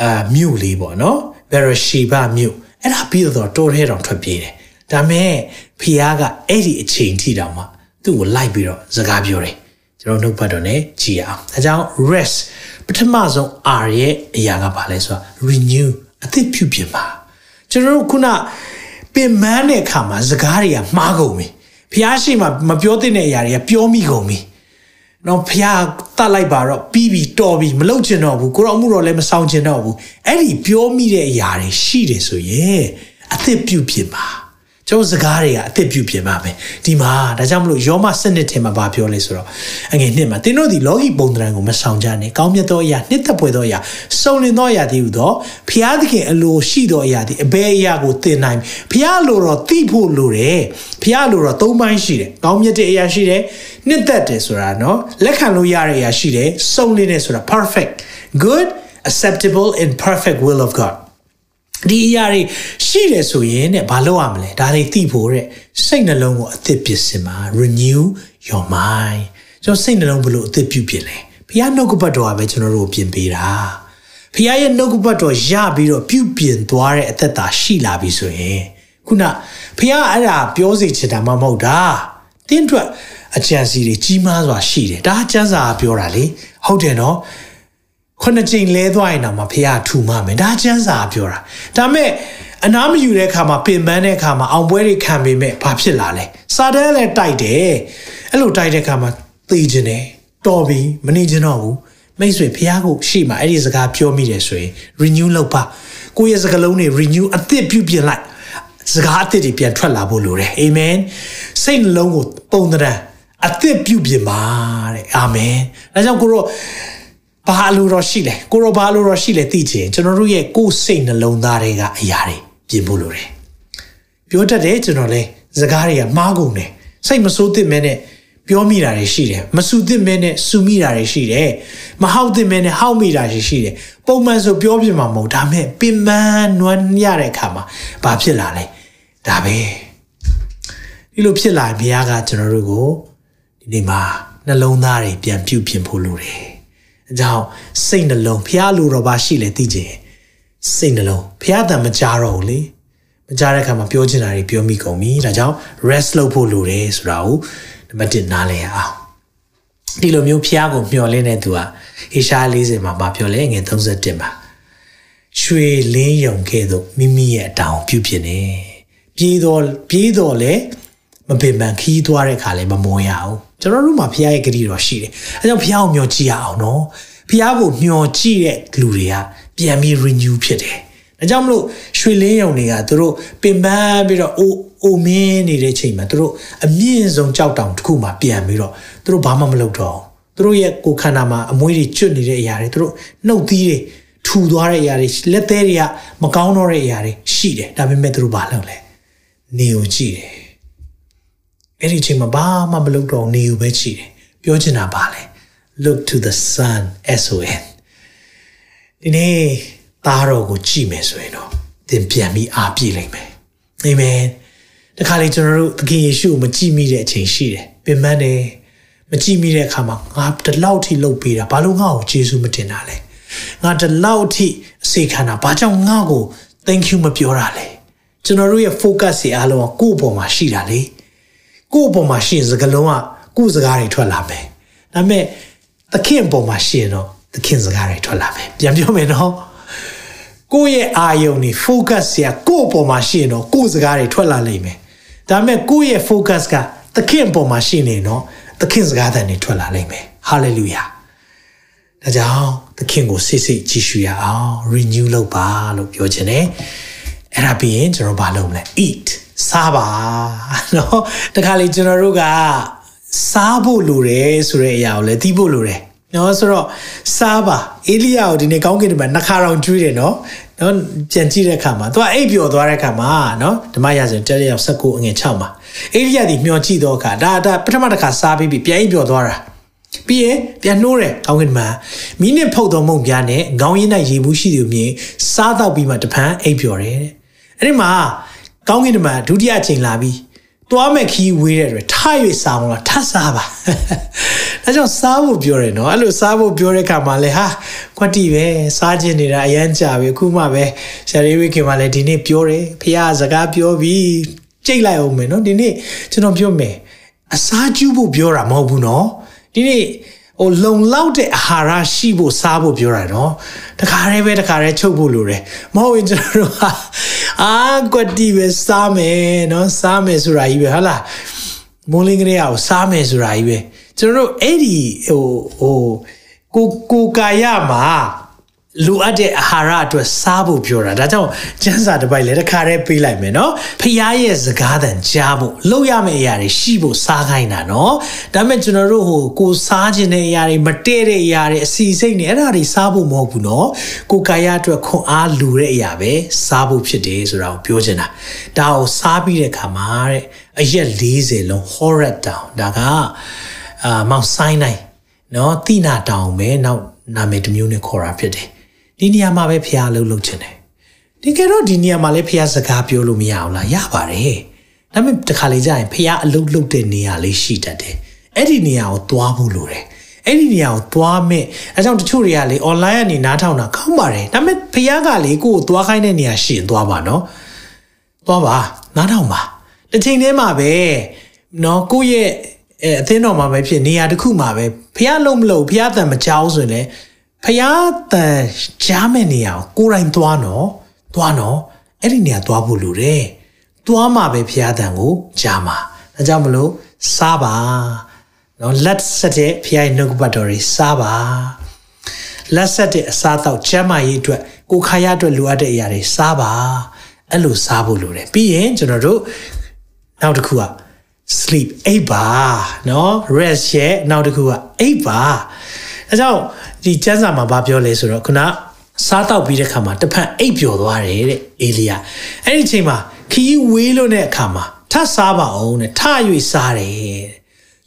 အာမြို့လေးပေါ့နော် Beersheba မြို့အဲ့ဒါပြီးတော့တိုးထဲတောင်ထွက်ပြေးတယ်ဒါမဲ့ဖီးယားကအဲ့ဒီအချိန်ထိတောင်မှသူ့ကိုလိုက်ပြီးတော့စကားပြောတယ် ကျွန်တော်နှုတ်ပတ်တော်နဲ့ကြည်အောင်ဒါကြောင့် rest ပထမဆုံး R ရဲ့အရာကဘာလဲဆိုတော့ renew အသစ်ပြုပြင်ပါကျွန်တော်တို့ခုနပင်မန်းတဲ့အခါမှာစကားတွေကမှားကုန်ပြီဖျားရှိမှမပြောတဲ့အရာတွေကပြောမိကုန်ပြီနော်ဖျားတတ်လိုက်ပါတော့ပြီးပြီတော်ပြီမလုပ်ချင်တော့ဘူးကိုရောမှုတော့လည်းမဆောင်ချင်တော့ဘူးအဲ့ဒီပြောမိတဲ့အရာတွေရှိတယ်ဆိုရင်အသစ်ပြုပြင်ပါျုပ်စကားတွေကအသစ်ပြုပြင်ပါမယ်ဒီမှာဒါကြောင့်မလို့ယောမစနစ်ထဲမှာဗာပြောလဲဆိုတော့အငယ်နှစ်မှာသင်တို့ဒီလောကီပုံသဏ္ဍာန်ကိုမဆောင်ကြနဲ့ကောင်းမြတ်သောအရာနှစ်သက်ဖွယ်သောအရာစုံလင်သောအရာတည်းဟူသောဖျားသခင်အလိုရှိသောအရာတည်းအဘယ်အရာကိုသင်နိုင်ဖျားလိုတော့သိဖို့လိုတယ်ဖျားလိုတော့သုံးပိုင်းရှိတယ်ကောင်းမြတ်တဲ့အရာရှိတယ်နှစ်သက်တယ်ဆိုတာနော်လက်ခံလို့ရတဲ့အရာရှိတယ်စုံလင်တယ်ဆိုတာ perfect good acceptable and perfect will of god ဒီအရာတွေရှိတယ်ဆိုရင်တဲ့ဘာလုပ်ရမလဲဒါတွေသိဖို့တဲ့စိတ်နှလုံးကိုအသစ်ပြင်ဆင်ပါ renew your mind ကျွန်တော်စိတ်နှလုံးဘလို့အသစ်ပြုပြင်လဲဘုရားနှုတ်ကပတ်တော်ကပဲကျွန်တော်တို့ပြင်ပေးတာဘုရားရဲ့နှုတ်ကပတ်တော်ရပြီးတော့ပြုပြင်သွားတဲ့အသက်တာရှိလာပြီဆိုရင်ခုနဘုရားအဲ့ဒါပြောစီချင်တာမှမဟုတ်တာတင်းအတွက်အကြံစီတွေကြီးမားစွာရှိတယ်ဒါကျမ်းစာကပြောတာလေဟုတ်တယ်နော် ခုနှစ်ကြိမ်လဲသွားရင်တော့မဖះထူမှမယ်ဒါချမ်းစာပြောတာဒါမဲ့အနာမယူတဲ့အခါမှာပင်ပန်းတဲ့အခါမှာအောင်ပွဲတွေခံပေမဲ့ဘာဖြစ်လာလဲစာတန်းလည်းတိုက်တယ်အဲ့လိုတိုက်တဲ့အခါမှာသိကျင်တယ်တော်ပြီမနေကျင်တော့ဘူးမိတ်ဆွေဖះကိုရှေ့မှာအဲ့ဒီစကားပြောမိတယ်ဆိုရင် renew လုပ်ပါကိုယ့်ရဲ့စကားလုံးတွေ renew အသစ်ပြုပြင်လိုက်စကားအသစ်တွေပြန်ထွက်လာဖို့လိုတယ်အာမင်စိတ်နှလုံးကိုပုံသဏ္ဍာန်အသစ်ပြုပြင်ပါတဲ့အာမင်ဒါကြောင့်ကိုရော ဘာလို့တော့ရှိလဲကိုရောဘာလို့တော့ရှိလဲသိချင်ကျွန်တော်တို့ရဲ့ကိုယ်စိတ်နှလုံးသားတွေကအရာတွေပြင်ဖို့လိုတယ်ပြောတတ်တယ်ကျွန်တော်လဲစကားတွေကမှားကုန်တယ်စိတ်မဆိုးသင့်မဲနဲ့ပြောမိတာတွေရှိတယ်မဆူသင့်မဲနဲ့ဆူမိတာတွေရှိတယ်မဟောက်သင့်မဲနဲ့ဟောက်မိတာတွေရှိတယ်ပုံမှန်ဆိုပြောပြမှာမဟုတ်ဒါမဲ့ပင်ပန်းနွမ်းရတဲ့အခါမှာဘာဖြစ်လာလဲဒါပဲဒီလိုဖြစ်လာရင်ဘုရားကကျွန်တော်တို့ကိုဒီနေ့မှာနှလုံးသားတွေပြန်ပြုပြင်ဖို့လိုတယ် အကြောင်းစိတ်နှလုံးဖះလိုတော့ပါရှိလေသိကြတယ်စိတ်နှလုံးဖះတန်မကြတော့ဘူးလေမကြတဲ့အခါမှာပြောချင်တာတွေပြောမိကုန်ပြီဒါကြောင့် rest လုပ်ဖို့လိုတယ်ဆိုတာကိုနံပါတ်1နားလည်အောင်ဒီလိုမျိုးဖះကိုမျှော်လင့်တဲ့သူဟာဟေရှား40မှာမပြောလဲငွေ31မှာရွှေလင်းယုံခဲ့သို့မိမိရဲ့အတောင်ပြုပြင်နေပြေးတော့ပြေးတော့လေ မမပင်ပန်းခီးသွားတဲ့ခါလည်းမမောရအောင်ကျွန်တော်တို့မှာဖခင်ရဲ့ဂရုတော်ရှိတယ်အဲကြောင့်ဖခင်ကိုမျှော်ကြည့်ရအောင်နော်ဖခင်ကိုမျှော်ကြည့်တဲ့လူတွေကပြန်ပြီး renew ဖြစ်တယ်ဒါကြောင့်မလို့ရွှေလင်းယုံတွေကသူတို့ပင်ပန်းပြီးတော့အိုအိုမင်းနေတဲ့ချိန်မှာသူတို့အမြင့်ဆုံးကြောက်တောင်တစ်ခုမှပြန်ပြီးတော့သူတို့ဘာမှမလုပ်တော့သူတို့ရဲ့ကိုယ်ခန္ဓာမှာအမွှေးတွေကျွတ်နေတဲ့အရာတွေသူတို့နှုတ်သီးတွေထူသွားတဲ့အရာတွေလက်သေးတွေကမကောင်းတော့တဲ့အရာတွေရှိတယ်ဒါပေမဲ့သူတို့ဘာလုပ်လဲနေကိုကြည့်တယ် အဲ့ဒီချိန်မှာဘာမှမလုပ်တော့နေကိုပဲကြည့်တယ်ပြောချင်တာပါလဲ look to the sun s o n ဒီနေ့သားတော်ကိုကြည့်မယ်ဆိုရင်တော့သင်ပြန်ပြီးအားပြည့်လိမ့်မယ်အာမင်တခါလေကျွန်တော်တို့သခင်ယေရှုကိုမကြည့်မိတဲ့အချိန်ရှိတယ်ပင်ပန်းတယ်မကြည့်မိတဲ့အခါမှာငါတလောက်ထိလှုပ်ပေးတာဘာလို့ငါ့ကိုယေရှုမတင်တာလဲငါတလောက်ထိအစေခံတာဘာကြောင့်ငါ့ကို thank you မပြောတာလဲကျွန်တော်တို့ရဲ့ focus တွေအားလုံးကကိုယ့်အပေါ်မှာရှိတာလေ ကိုယ့်အပေါ်မှာရှိရင်စကလုံးကကိုယ့်စကားတွေထွက်လာမယ်ဒါပေမဲ့သခင်အပေါ်မှာရှိရင်တော့သခင်စကားတွေထွက်လာမယ်ပြန်ပြောမယ်နော်ကိုယ့်ရဲ့အာယုံနေ focus ဆရာကိုယ့်အပေါ်မှာရှိရင်တော့ကိုယ့်စကားတွေထွက်လာလိမ့်မယ်ဒါပေမဲ့ကိုယ့်ရဲ့ focus ကသခင်အပေါ်မှာရှိနေတော့သခင်စကားတွေထွက်လာလိမ့်မယ် hallelujah ဒါကြောင့်သခင်ကိုစိတ်စိတ်ကြည့်ရှုရအောင် renew လုပ်ပါလို့ပြောချင်တယ်အဲ့ဒါပြီးရင်ကျွန်တော်ဘာလုပ်မလဲ eat စားပါเนาะတခါလေကျွန်တော်တို့ကစားဖို့လိုတယ်ဆိုတဲ့အရာကိုလည်းသိဖို့လိုတယ်နော်ဆိုတော့စားပါအေလိယကိုဒီနေ့ကောင်းကင်မှာနှစ်ခါတောင်ကျွေးတယ်နော်နော်ပြန်ကြည့်တဲ့အခါမှာသူကအိပ်ပျော်သွားတဲ့အခါမှာနော်ဓမ္မရာဇဝင်တက်ရရောက်19အငယ်6မှာအေလိယဒီမျောကြည့်တော့အခါဒါဒါပထမတစ်ခါစားပြီးပြန်အိပ်ပျော်သွားတာပြီးရင်ပြန်နှိုးတယ်ကောင်းကင်မှာမိနစ်ဖုတ်တော်မုံပြားနဲ့ခေါင်းရင်း၌ရေဘူးရှိသူမြင်စားတော့ပြီးမှတဖန်အိပ်ပျော်တယ်တဲ့အဲ့ဒီမှာ ကောင်းကင်မှာဒုတိယအချိန်လာပြီးသွားမဲ့ခီးဝေးတဲ့တွေထ၍စားမလားထစားပါဒါကြောင့်စားဖို့ပြောတယ်နော်အဲ့လိုစားဖို့ပြောတဲ့ခါမှာလဲဟာကွက်တီပဲစားခြင်းနေတာအရန်ကြာပြီအခုမှပဲဆရာလေးဝိခင်မှလည်းဒီနေ့ပြောတယ်ဖခင်စကားပြောပြီးကြိတ်လိုက်အောင်မယ်နော်ဒီနေ့ကျွန်တော်ပြောမယ်အစားကျူးဖို့ပြောတာမဟုတ်ဘူးနော်ဒီနေ့ဟိုလုံလောက်တဲ့အာဟာရရှိဖို့စားဖို့ပြောတာနော်တခါတည်းပဲတခါတည်းချုပ်ဖို့လိုတယ်မဟုတ်ရင်ကျွန်တော်တို့ဟာ အာကွက်တီပဲစားမယ်နော်စားမယ်ဆိုတာကြီးပဲဟုတ်လားမိုးလင်းကလေးအောင်စားမယ်ဆိုတာကြီးပဲကျွန်တော်တို့အဲ့ဒီဟိုဟိုကိုကိုကာယမှာ လိုအပ်တဲ့အာဟာရအတွက်စားဖို့ပြောတာဒါကြောင့်ကျန်းစာတစ်ပိုက်လည်းတစ်ခါတည်းပေးလိုက်မယ်နော်ဖျားရဲ့စကားတန်ကြားဖို့လုပ်ရမယ့်အရာတွေရှိဖို့စားခိုင်းတာနော်ဒါပေမဲ့ကျွန်တော်တို့ဟိုကိုစားခြင်းတဲ့အရာတွေမတည့်တဲ့အရာတွေအစီစိတ်နေအဲ့ဒါတွေစားဖို့မဟုတ်ဘူးနော်ကိုကာယအတွက်ခွန်အားလူတဲ့အရာပဲစားဖို့ဖြစ်တယ်ဆိုတာကိုပြောချင်တာဒါကိုစားပြီးတဲ့ခါမှာတဲ့အရက်40လုံး horror down ဒါကအာမောင်ဆိုင်နိုင်နော်တိနာတောင်ပဲနောက်နာမည်တစ်မျိုးနဲ့ခေါ်တာဖြစ်တယ် ဒီနေရာမှာပဲဖះလှုပ်လှုပ်ချင်တယ်တကယ်တော့ဒီနေရာမှာလည်းဖះစကားပြောလို့မရအောင်လားရပါတယ်ဒါပေမဲ့တခါလေကြာရင်ဖះအလုပ်လုပ်တဲ့နေရာလေးရှိတတ်တယ်အဲ့ဒီနေရာကိုသွားဖို့လိုတယ်အဲ့ဒီနေရာကိုသွားမဲ့အဲကြောင့်တချို့တွေကလေ online ကနေနားထောင်တာကောင်းပါတယ်ဒါပေမဲ့ဖះကလေကိုကိုသွားခိုင်းတဲ့နေရာရှိရင်သွားပါနော်သွားပါနားထောင်ပါတစ်ချိန်တည်းမှာပဲနော်ကိုယ့်ရဲ့အဲအသင်းတော်မှာပဲဖြစ်နေရာတစ်ခုမှာပဲဖះလုံးမလို့ဖះတန်မကြောက်ဆိုရင်လည်း ဖះတန်ကြားမဲ့နေရာကိုကိုယ်တိုင်သွားနော်သွားနော်အဲ့ဒီနေရာသွားဖို့လိုတယ်သွားမှပဲဖះတန်ကိုကြားမှာဒါကြောင့်မလို့စားပါနော်လက်ဆက်တဲ့ဖះရဲ့နှုတ်ကပတ်တော်တွေစားပါလက်ဆက်တဲ့အစားအသောက်ကျန်းမာရေးအတွက်ကိုခါရအတွက်လိုအပ်တဲ့အရာတွေစားပါအဲ့လိုစားဖို့လိုတယ်ပြီးရင်ကျွန်တော်တို့နောက်တစ်ခုက sleep အိပ်ပါเนาะ rest ရဲ့နောက်တစ်ခုကအိပ်ပါအဲကြောင့် ဒီကျမ်းစာမှာဗာပြောလဲဆိုတော့ခုနစားတော့ပြီးတဲ့ခါမှာတစ်ဖက်အိပ်ပျော်သွားတယ်တဲ့အေလီယာအဲ့ဒီချိန်မှာခီးဝေးလို့တဲ့အခါမှာထစားပါအောင်တဲ့ထ၍စားတယ်တဲ့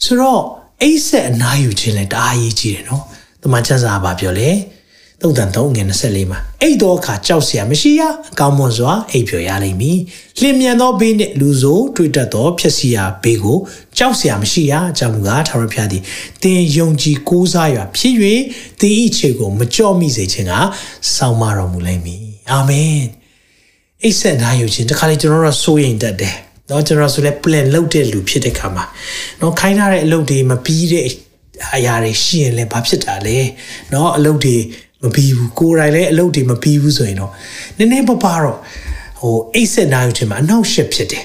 ဆိုတော့အိပ်ဆက်အနားယူခြင်းလဲတအားရေးကြည့်တယ်နော်တမန်ကျမ်းစာဗာပြောလဲ သုတ်တန်3ငွေ24မှာအိတ်သောအခါကြောက်เสียမရှိရအကောင်းမွန်စွာအိပ်ပျော်ရလိမ့်မည်လျင်မြန်သောဘေးနှင့်လူဆိုးတွေ့တတ်သောဖြစ်စီရာဘေးကိုကြောက်เสียမရှိရအကြောင်းကထာဝရဘုရားသည်တင်ယုံကြည်ကိုးစားရဖြစ်၍တင်ဤခြေကိုမကြော့မိစေခြင်းကစောင့်မတော်မူလိမ့်မည်အာမင်အိတ်ဆက်နာယူခြင်းတခါလေကျွန်တော်တို့စိုးရင်တတ်တယ်เนาะကျွန်တော်ဆိုလဲ plan လုပ်တဲ့လူဖြစ်တဲ့ခါမှာเนาะခိုင်းထားတဲ့အလုပ်တွေမပြီးတဲ့အရာတွေရှိရင်လည်းဘာဖြစ်တာလဲเนาะအလုပ်တွေ မပြီးဘူးကိုယ်တိုင်လည်းအလုပ်တွေမပြီးဘူးဆိုရင်တော့နည်းနည်းပပတော့ဟိုအိတ်ဆက်နာယူခြင်းမှာအနောက်ရှက်ဖြစ်တယ်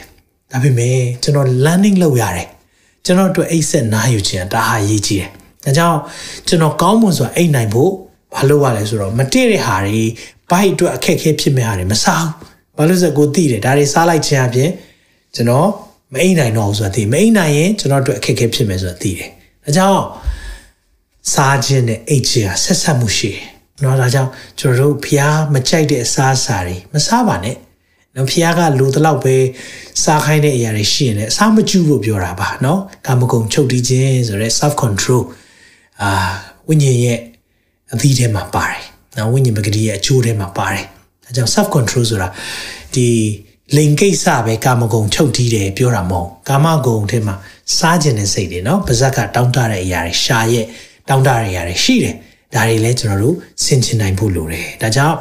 ဒါပေမဲ့ကျွန်တော် learning လုပ်ရတယ်ကျွန်တော်တို့အိတ်ဆက်နားယူခြင်းဒါဟာရေးကြည့်တယ်ဒါကြောင့်ကျွန်တော်ကောင်းမွန်စွာအိတ်နိုင်ဖို့ဘာလုပ်ရလဲဆိုတော့မတည့်တဲ့ဟာတွေဘိုက်အတွက်အခက်အခဲဖြစ်မဲ့ဟာတွေမစားဘူးဘာလို့ဆိုကိုသိတယ်ဒါတွေစားလိုက်ခြင်းအပြင်ကျွန်တော်မအိတ်နိုင်တော့ဘူးဆိုတာသိမအိတ်နိုင်ရင်ကျွန်တော်တို့အခက်အခဲဖြစ်မယ်ဆိုတာသိတယ်ဒါကြောင့်စားခြင်းနဲ့အိတ်ခြင်းဟာဆက်ဆက်မှုရှိတယ်။ နော်ဒါကြောင့်ကျွန်တော်တို့ဖျားမကြိုက်တဲ့အစားအစာတွေမစားပါနဲ့။နော်ဖျားကလူတလောက်ပဲစားခိုင်းတဲ့အရာတွေရှိရင်လည်းအစားမကျူဖို့ပြောတာပါနော်။ကာမဂုဏ်ချုပ်တီးခြင်းဆိုရဲ self control အာဝိညာဉ်ရဲ့အသီးထဲမှာပါတယ်။နော်ဝိညာဉ်ပဂတိရဲ့အကျိုးထဲမှာပါတယ်။ဒါကြောင့် self control ဆိုတာဒီလိန်ကိစ္စပဲကာမဂုဏ်ချုပ်တီးတယ်ပြောတာမဟုတ်ကာမဂုဏ်ထဲမှာစားခြင်းတဲ့စိတ်တွေနော်ပါဇက်ကတောင်းတတဲ့အရာတွေရှာရဲ့တောင်းတတဲ့အရာတွေရှိတယ် ဒါတွေလည်းကျွန်တော်တို့ဆင်ခြင်နိုင်ဖို့လိုတယ်ဒါကြောင့်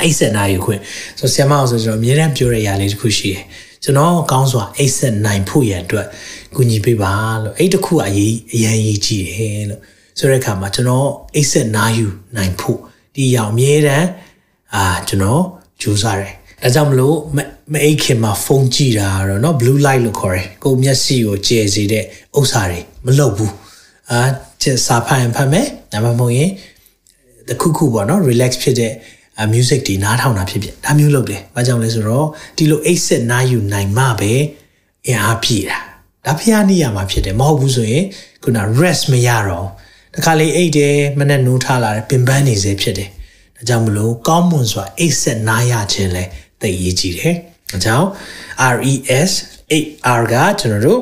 အိတ်ဆက်နိုင်ခွင့်ဆိုဆရာမအောင်ဆိုကျွန်တော်အများအားပြောတဲ့အရာလေးတစ်ခုရှိတယ်ကျွန်တော်ကောင်းစွာအိတ်ဆက်နိုင်ဖို့ရန်အတွက်ကူညီပေးပါလို့အဲ့တခုအရေးအရင်ရေးကြည့်တယ်လို့ဆိုတဲ့အခါမှာကျွန်တော်အိတ်ဆက်နာယူနိုင်ဖို့ဒီအရာအများတန်းအာကျွန်တော်ကြိုးစားတယ်ဒါကြောင့်မလို့မအိတ်ခင်မှာဖုန်းကြည့်တာတော့เนาะ blue light လို့ခေါ်တယ်ကိုမျက်စိကိုကျဲစေတဲ့ဥစ္စာတွေမလုပ်ဘူးအာချက် စာဖတ်ရင်ဖတ်မယ်ဒါမှမဟုတ်ရင်တခုခုပေါ့နော် relax ဖြစ်တဲ့ music တွေနားထောင်တာဖြစ်ဖြစ်ဒါမျိုးလုပ်တယ်။ဘာကြောင့်လဲဆိုတော့ဒီလိုအိတ်ဆက်နားယူနိုင်မှပဲအင်အားပြည့်တာ။ဒါဖျားနေရမှာဖြစ်တယ်မဟုတ်ဘူးဆိုရင်ခုန rest မရတော့တခါလေအိတ်တယ်မနဲ့နိုးထားလာတယ်ပင်ပန်းနေစေဖြစ်တယ်။ဒါကြောင့်မလို့ကောင်းမွန်စွာအိတ်ဆက်နားရခြင်းလဲသိရေးကြည့်တယ်။ဒါကြောင့် RES 8R ကကျွန်တော်တို့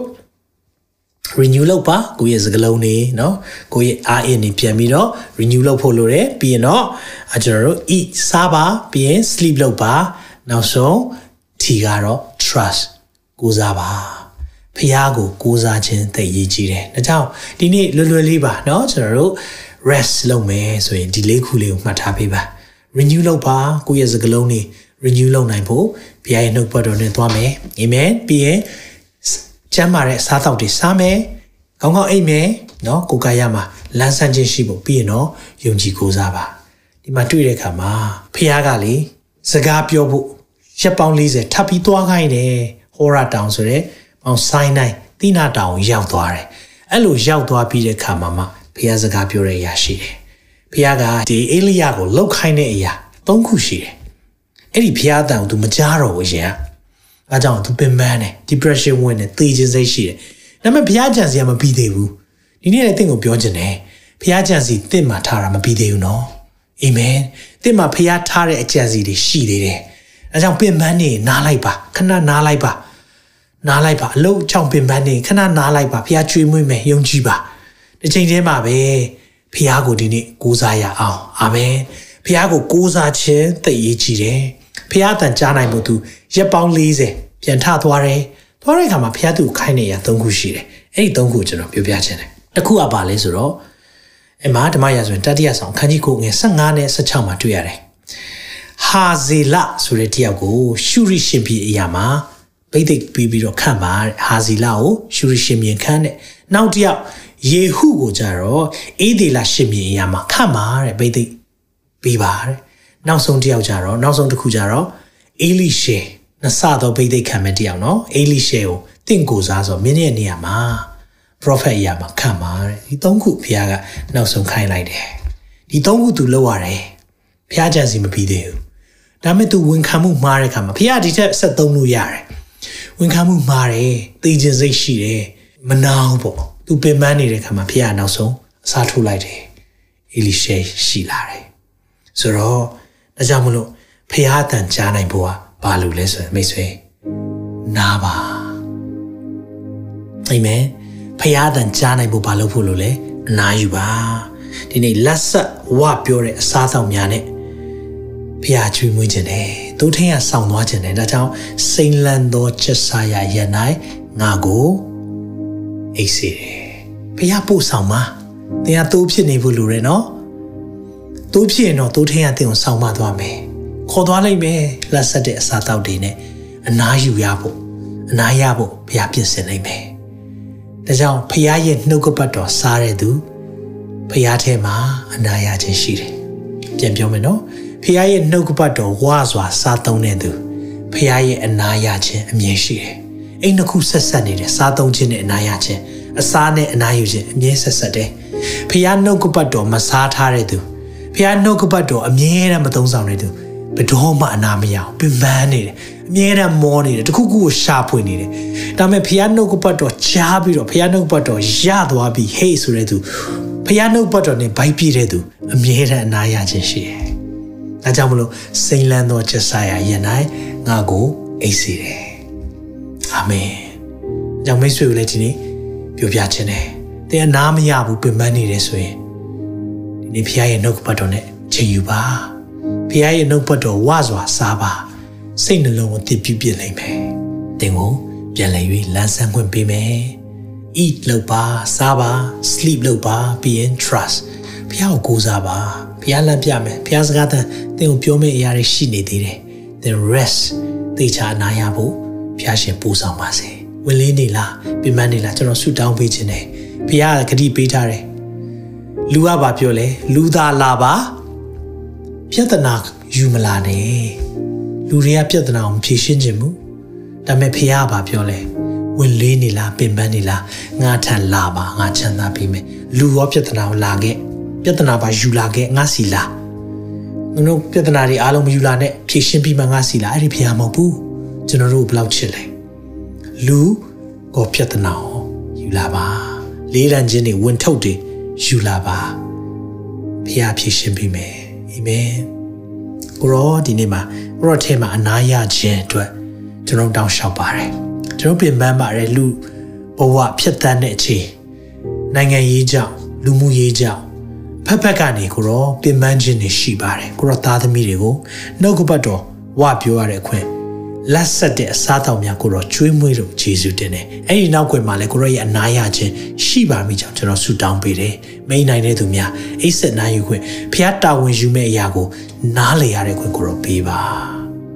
renew လုပ်ပါကိုယ့်ရဲ့စကလုံးတွေเนาะကိုယ့်ရဲ့အားအင်းတွေပြန်ပြီးတော့ renew လုပ်ဖို့လိုတယ်ပြီးရင်တော့ကျွန်တော်တို့ eat စားပါပြီးရင် sleep လုပ်ပါနောက်ဆုံး T ကတော့ trust ကိုးစားပါဖះကိုကိုးစားခြင်းသိရေးကြည့်တယ်ဒါကြောင့်ဒီနေ့လွယ်လွယ်လေးပါเนาะကျွန်တော်တို့ rest လုပ်မယ်ဆိုရင်ဒီလေးခုလေးကိုမှတ်ထားပေးပါ renew လုပ်ပါကိုယ့်ရဲ့စကလုံးတွေ renew လုပ်နိုင်ဖို့ဘုရားရဲ့နှုတ်ပတ်တော်နဲ့သွားမယ်အာမင်ပြီးရင် ကျမ်းမာတဲ့စားတောက်တွေစားမယ်ကောင်းကောင်းအိပ်မယ်နော်ကိုယ်ကာယမှာလမ်းဆန်းခြင်းရှိဖို့ပြီးရင်တော့ယုံကြည်ကိုးစားပါဒီမှာတွေ့တဲ့အခါမှာဖះကလေစကားပြောဖို့ရက်ပေါင်း40ထပ်ပြီးသွားခိုင်းတယ်ဟောရာတောင်ဆိုတဲ့မောင်ဆိုင်နိုင်တိနာတောင်ရောက်သွားတယ်အဲ့လိုရောက်သွားပြီးတဲ့အခါမှာမှဖះစကားပြောတဲ့အရာရှိတယ်ဖះကဒီအေလိယကိုလှုပ်ခိုင်းတဲ့အရာ၃ခုရှိတယ်အဲ့ဒီဖះအတန်ကို तू မကြားတော့ဘူးရှင်။ အဲကြောင့် तू ပင်ပန်းတယ် depression ဝင်တယ်သေခြင်းစိတ်ရှိတယ်။ဒါပေမဲ့ဖះကြံစီကမပြီးသေးဘူး။ဒီနေ့လည်းတင့်ကိုပြောချင်တယ်။ဖះကြံစီတင့်မှာထားတာမပြီးသေးဘူးနော်။အာမင်။တင့်မှာဖះထားတဲ့အကြံစီတွေရှိသေးတယ်။အဲကြောင့်ပင်ပန်းနေနားလိုက်ပါခဏနားလိုက်ပါ။နားလိုက်ပါအလုံးချောင်းပင်ပန်းနေခဏနားလိုက်ပါဖះကျွေးမွေးမယ်ယုံကြည်ပါ။ဒီချိန်ထဲမှာပဲဖះကိုဒီနေ့ကိုးစားရအောင်။အာမင်။ဖះကိုကိုးစားခြင်းသိရေးကြည့်တယ်။ ဖះအတန်ကြားနိုင်မှုသူရက်ပေါင်း40ပြန်ထသွားတယ်သွားတဲ့အခါမှာဖះသူခိုင်းနေရ၃ခုရှိတယ်အဲ့ဒီ၃ခုကျွန်တော်ပြောပြချင်တယ်တစ်ခုကပါလဲဆိုတော့အမဓမ္မရာဆိုရင်တတိယဆောင်ခန်းကြီးကိုငယ်15နဲ့16မှာတွေ့ရတယ်ဟာဇေလဆိုတဲ့တယောက်ကိုရှုရိရှင်ပြည်အရာမှာဗိသိက်ပြီးပြီးတော့ခန့်ပါဟာဇေလကိုရှုရိရှင်ပြည်ခန့်တဲ့နောက်တစ်ယောက်ယေဟုကိုကြတော့အေးဒေလရှင်ပြည်အရာမှာခန့်ပါတဲ့ဗိသိက်ပြီးပါတဲ့ နောက်ဆုံးတစ်ယောက်ကြတော့နောက်ဆုံးတစ်ခုကြတော့အေလိရှေနစသောဗိသိက်ခံမဲ့တယောက်နော်အေလိရှေကိုတင့်ကိုစားဆိုမြင်းရဲ့နေရာမှာ prophet အရာမှာခံပါတဲ့ဒီသုံးခုဘုရားကနောက်ဆုံးခိုင်းလိုက်တယ်ဒီသုံးခုသူလောက်ရတယ်ဘုရားကြံစီမပြီးသေးဘူးဒါမဲ့သူဝန်ခံမှုမှားတဲ့ခါမှာဘုရားဒီထက်ဆက်သုံးလို့ရတယ်ဝန်ခံမှုမှားတယ်သိခြင်းစိတ်ရှိတယ်မနာဘူးပေါ့သူပင်ပန်းနေတဲ့ခါမှာဘုရားနောက်ဆုံးအစားထိုးလိုက်တယ်အေလိရှေရှိလာတယ်ဆိုတော့ ဒါကြောင့်မလို့ဖះအတန်ကြားနိုင်ဖို့ကဘာလို့လဲဆိုရင်မိတ်ဆွေနားပါအာမင်ဖះအတန်ကြားနိုင်ဖို့ဘာလို့ဖို့လို့လဲအနာယူပါဒီနေ့လက်ဆက်ဝပြောတဲ့အစားအသောက်များနဲ့ဖះကျွေးမွေးခြင်းနဲ့သူထင်းကဆောင်းသွားခြင်းနဲ့ဒါကြောင့်စိန်လန်းသောချက်စားရရနိုင်ငါကိုအိတ်စေတယ်ဖះပို့ဆောင်ပါတရားတိုးဖြစ်နေဖို့လိုတယ်နော် တိုးဖြစ်ရင်တော့တိုးထင်းရတဲ့ကိုဆောင်းမသွားမယ်ခေါ်သွားလိုက်မယ်လက်ဆက်တဲ့အစာတောက်တွေနဲ့အနားယူရဖို့အနားရဖို့ဘုရားပြင်ဆင်လိုက်မယ်ဒါကြောင့်ဘုရားရဲ့နှုတ်ကပတ်တော်စားတဲ့သူဘုရားထဲမှာအနားရခြင်းရှိတယ်ပြန်ပြောမယ်နော်ဖခင်ရဲ့နှုတ်ကပတ်တော်ဝါစွာစားသုံးတဲ့သူဖခင်ရဲ့အနာရခြင်းအမြင်ရှိတယ်အဲ့နှစ်ခုဆက်ဆက်နေတယ်စားသုံးခြင်းနဲ့အနာရခြင်းအစားနဲ့အနာယူခြင်းအမြဲဆက်ဆက်တယ်ဖျားနှုတ်ကပတ်တော်မစားထားတဲ့သူ ဖျားနှုတ်ကပတ်တော်အမြဲတမ်းမသုံးဆောင်တဲ့သူဘယ်တော့မှအနာမရအောင်ပင်ပန်းနေတယ်အမြဲတမ်းမောနေတယ်တခုခုကိုရှာဖွေနေတယ်ဒါပေမဲ့ဖျားနှုတ်ကပတ်တော်ကြားပြီးတော့ဖျားနှုတ်ကပတ်တော်ရသွားပြီးဟေးဆိုတဲ့သူဖျားနှုတ်ပတ်တော်နဲ့ဗိုက်ပြည့်တဲ့သူအမြဲတမ်းအနာရခြင်းရှိတယ်ဒါကြောင့်မလို့စိန်လန်းသောကျဆာယာယ၌ငါကိုအိတ်စေတယ်အာမင်။ကြောင့်မိတ်ဆွေကိုလည်းဒီနေ့ပြောပြခြင်းတယ်။သင်အနာမရဘူးပင်ပန်းနေတယ်ဆိုရင် ဒီနေ့ဖခင်ရဲ့နှုတ်ပတ်တော်နဲ့ချိန်ယူပါ။ဖခင်ရဲ့နှုတ်ပတ်တော်ဝါစွာစားပါ။စိတ်နှလုံးကိုတည်ပြုပြလိမ့်မယ်။သင်ကိုပြန်လည်၍လန်းဆန်းခွင့်ပေးမယ်။ eat လုပ်ပါစားပါ sleep လုပ်ပါပြီးရင် trust ဖခင်ကိုကိုးစားပါဖခင်လမ်းပြမယ်ဖခင်စကားတန်သင်ကိုပြောမယ့်အရာတွေရှိနေသေးတယ်။ then rest သေချာနာရဖို့ဖခင်ရှင်ပူဆောင်ပါစေ။ဝင်လေးနေလားပြမနေလားကျွန်တော်ဆုတောင်းပေးခြင်းတယ်။ဖခင်ကဂတိပေးထားတယ်။ လူကဘာပြောလဲလူသားလာပါပြဿနာယူမလာနဲ့။လူတွေကပြဿနာကိုမဖြေရှင်းခြင်းဘူး။ဒါပေမဲ့ဖခင်ကဘာပြောလဲဝင်လေးနေလားပင်ပန်းနေလားငါထန်လာပါငါချမ်းသာပေးမယ်။လူရောပြဿနာကိုလာခဲ့ပြဿနာပါယူလာခဲ့ငါစီလာ။ငါတို့ပြဿနာတွေအားလုံးမယူလာနဲ့ဖြေရှင်းပြီးမှငါစီလာအဲ့ဒီဖခင်မဟုတ်ဘူး။ကျွန်တော်တို့ဘယ်လောက်ချစ်လဲ။လူကိုပြဿနာကိုယူလာပါလေးလံခြင်းတွေဝင်ထုတ်တွေယူ လာပါဖခင်ဖြည့်ရှင်ပေးမယ်အာမင်ကိုရောဒီနေ့မှာကိုရောထဲမှာအနာရခြင်းအတွက်ကျွန်တော်တောင်းလျှောက်ပါတယ်ကျွန်တော်ပြင်ပန်းပါတယ်လူဘဝဖြတ်တန်းတဲ့အချိန်နိုင်ငံရေးကြောင့်လူမှုရေးကြောင့်ဖက်ဖက်ကနေကိုရောပြင်ပန်းခြင်းတွေရှိပါတယ်ကိုရောသားသမီးတွေကိုနှုတ်ကပတ်တော်ဝပြောရတဲ့အခွင့် လက်ဆက်တဲ့အစားအသောက်များကိုတော့ကျွေးမွေးလို့ယေရှုတင်တယ်။အဲ့ဒီနောက်ွယ်မှာလည်းကိုရောရဲ့အနာရခြင်းရှိပါမိကြောင်းကျွန်တော်ဆုတောင်းပေးတယ်။မိန်နိုင်တဲ့သူများအိတ်ဆက်နာယူခွင့်ဖျားတာဝန်ယူမဲ့အရာကိုနားလေရတဲ့ခွင့်ကိုတော့ပေးပါ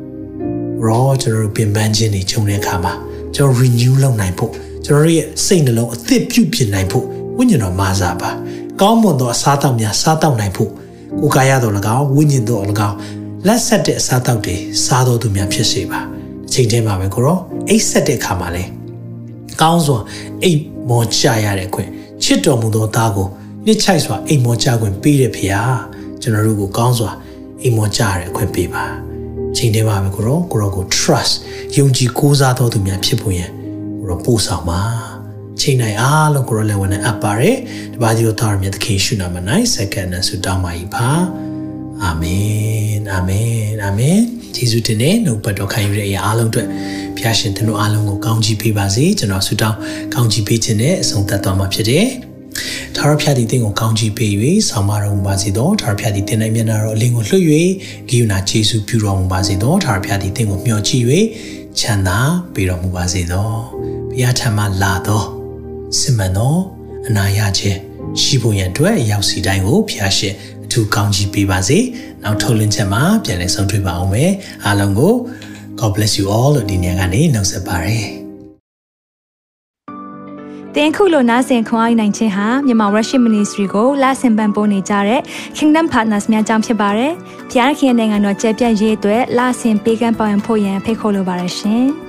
။ရောကျွန်တော်တို့ပြင်ပန်းခြင်းတွေဂျုံတဲ့အခါမှာကျွန်တော် renew လုပ်နိုင်ဖို့ကျွန်တော်ရဲ့စိတ်နှလုံးအသစ်ပြုပြင်နိုင်ဖို့ဝိညာဉ်တော်မာစားပါ။ကောင်းမွန်သောအစားအသောက်များစားတောက်နိုင်ဖို့ကိုယ်ကာယတော်၎င်းဝိညာဉ်တော်၎င်းလက်ဆက်တဲ့အစားအသောက်တွေစားတော်သူများဖြစ်စေပါ။အ ချိန်တည်းမှာပဲကိုရောအိတ်ဆက်တဲ့အခါမှာလဲကောင်းစွာအိတ်မောချရတဲ့ခွင့်ချစ်တော်မူသောသားကိုနှစ်ချိုက်စွာအိမ်မောချခွင့်ပေးတဲ့ဖေဟာကျွန်တော်တို့ကိုကောင်းစွာအိမ်မောချရတဲ့ခွင့်ပေးပါချိန်တည်းမှာပဲကိုရောကိုရောကို trust ယုံကြည်ကိုးစားတော်သူများဖြစ်ဖို့ရန်ကိုရောပို့ဆောင်ပါချိန်နိုင်အားလုံးကိုရောလည်းဝင်နေအပ်ပါတယ်တပါးကြီးတို့သားရမြတ်သခင်ရှုနာမနိုင်စက္ကန့်နဲ့ဆုတောင်းပါ၏ပါအာမင်အာမင်အာမင် ယေရှုတင်တဲ့နှုတ်ပတ်တော်ခံယူတဲ့အရာအားလုံးအတွက်ဖျားရှင်တို့အားလုံးကိုကောင်းချီးပေးပါစေကျွန်တော်ဆုတောင်းကောင်းချီးပေးခြင်းနဲ့အဆုံးသတ်သွားမှာဖြစ်တယ်ထာဝရဖျားသည်တင့်ကိုကောင်းချီးပေး၍ဆောင်မတော်မူပါစေသောထာဝရဖျားသည်တင်နိုင်မျက်နှာတော်အလင်းကိုလွှတ်၍ဂိယူနာယေရှုပြုတော်မူပါစေသောထာဝရဖျားသည်တင့်ကိုမျှော်ကြည့်၍ချမ်းသာပေးတော်မူပါစေသောဘုရားထံမှလာသောစင်မှန်သောအနာရခြင်းရှိဖို့ရန်အတွက်ရောက်စီတိုင်းကိုဖျားရှင်အ ထူးကောင်းချီးပေးပါစေနောက်ထုတ်လွှင့်ချက်မှာပြန်လည်ဆုံတွေ့ပါအောင်မယ်အားလုံးကို God bless you all လို့ဒီညကနေနှုတ်ဆက်ပါရစေတင်ခုလိုနာဆင်ခွန်အားနိုင်ခြင်းဟာမြန်မာ Worship Ministry ကိုလာဆင်ပန်ပိုးနေကြတဲ့ Kingdom Partners များအကြောင်းဖြစ်ပါတယ်။ဖျားခင်နိုင်ငံတော်ကျယ်ပြန့်ရေးအတွက်လာဆင်ပေးကမ်းပောင်းဖို့ရန်ဖိတ်ခေါ်လိုပါတယ်ရှင်။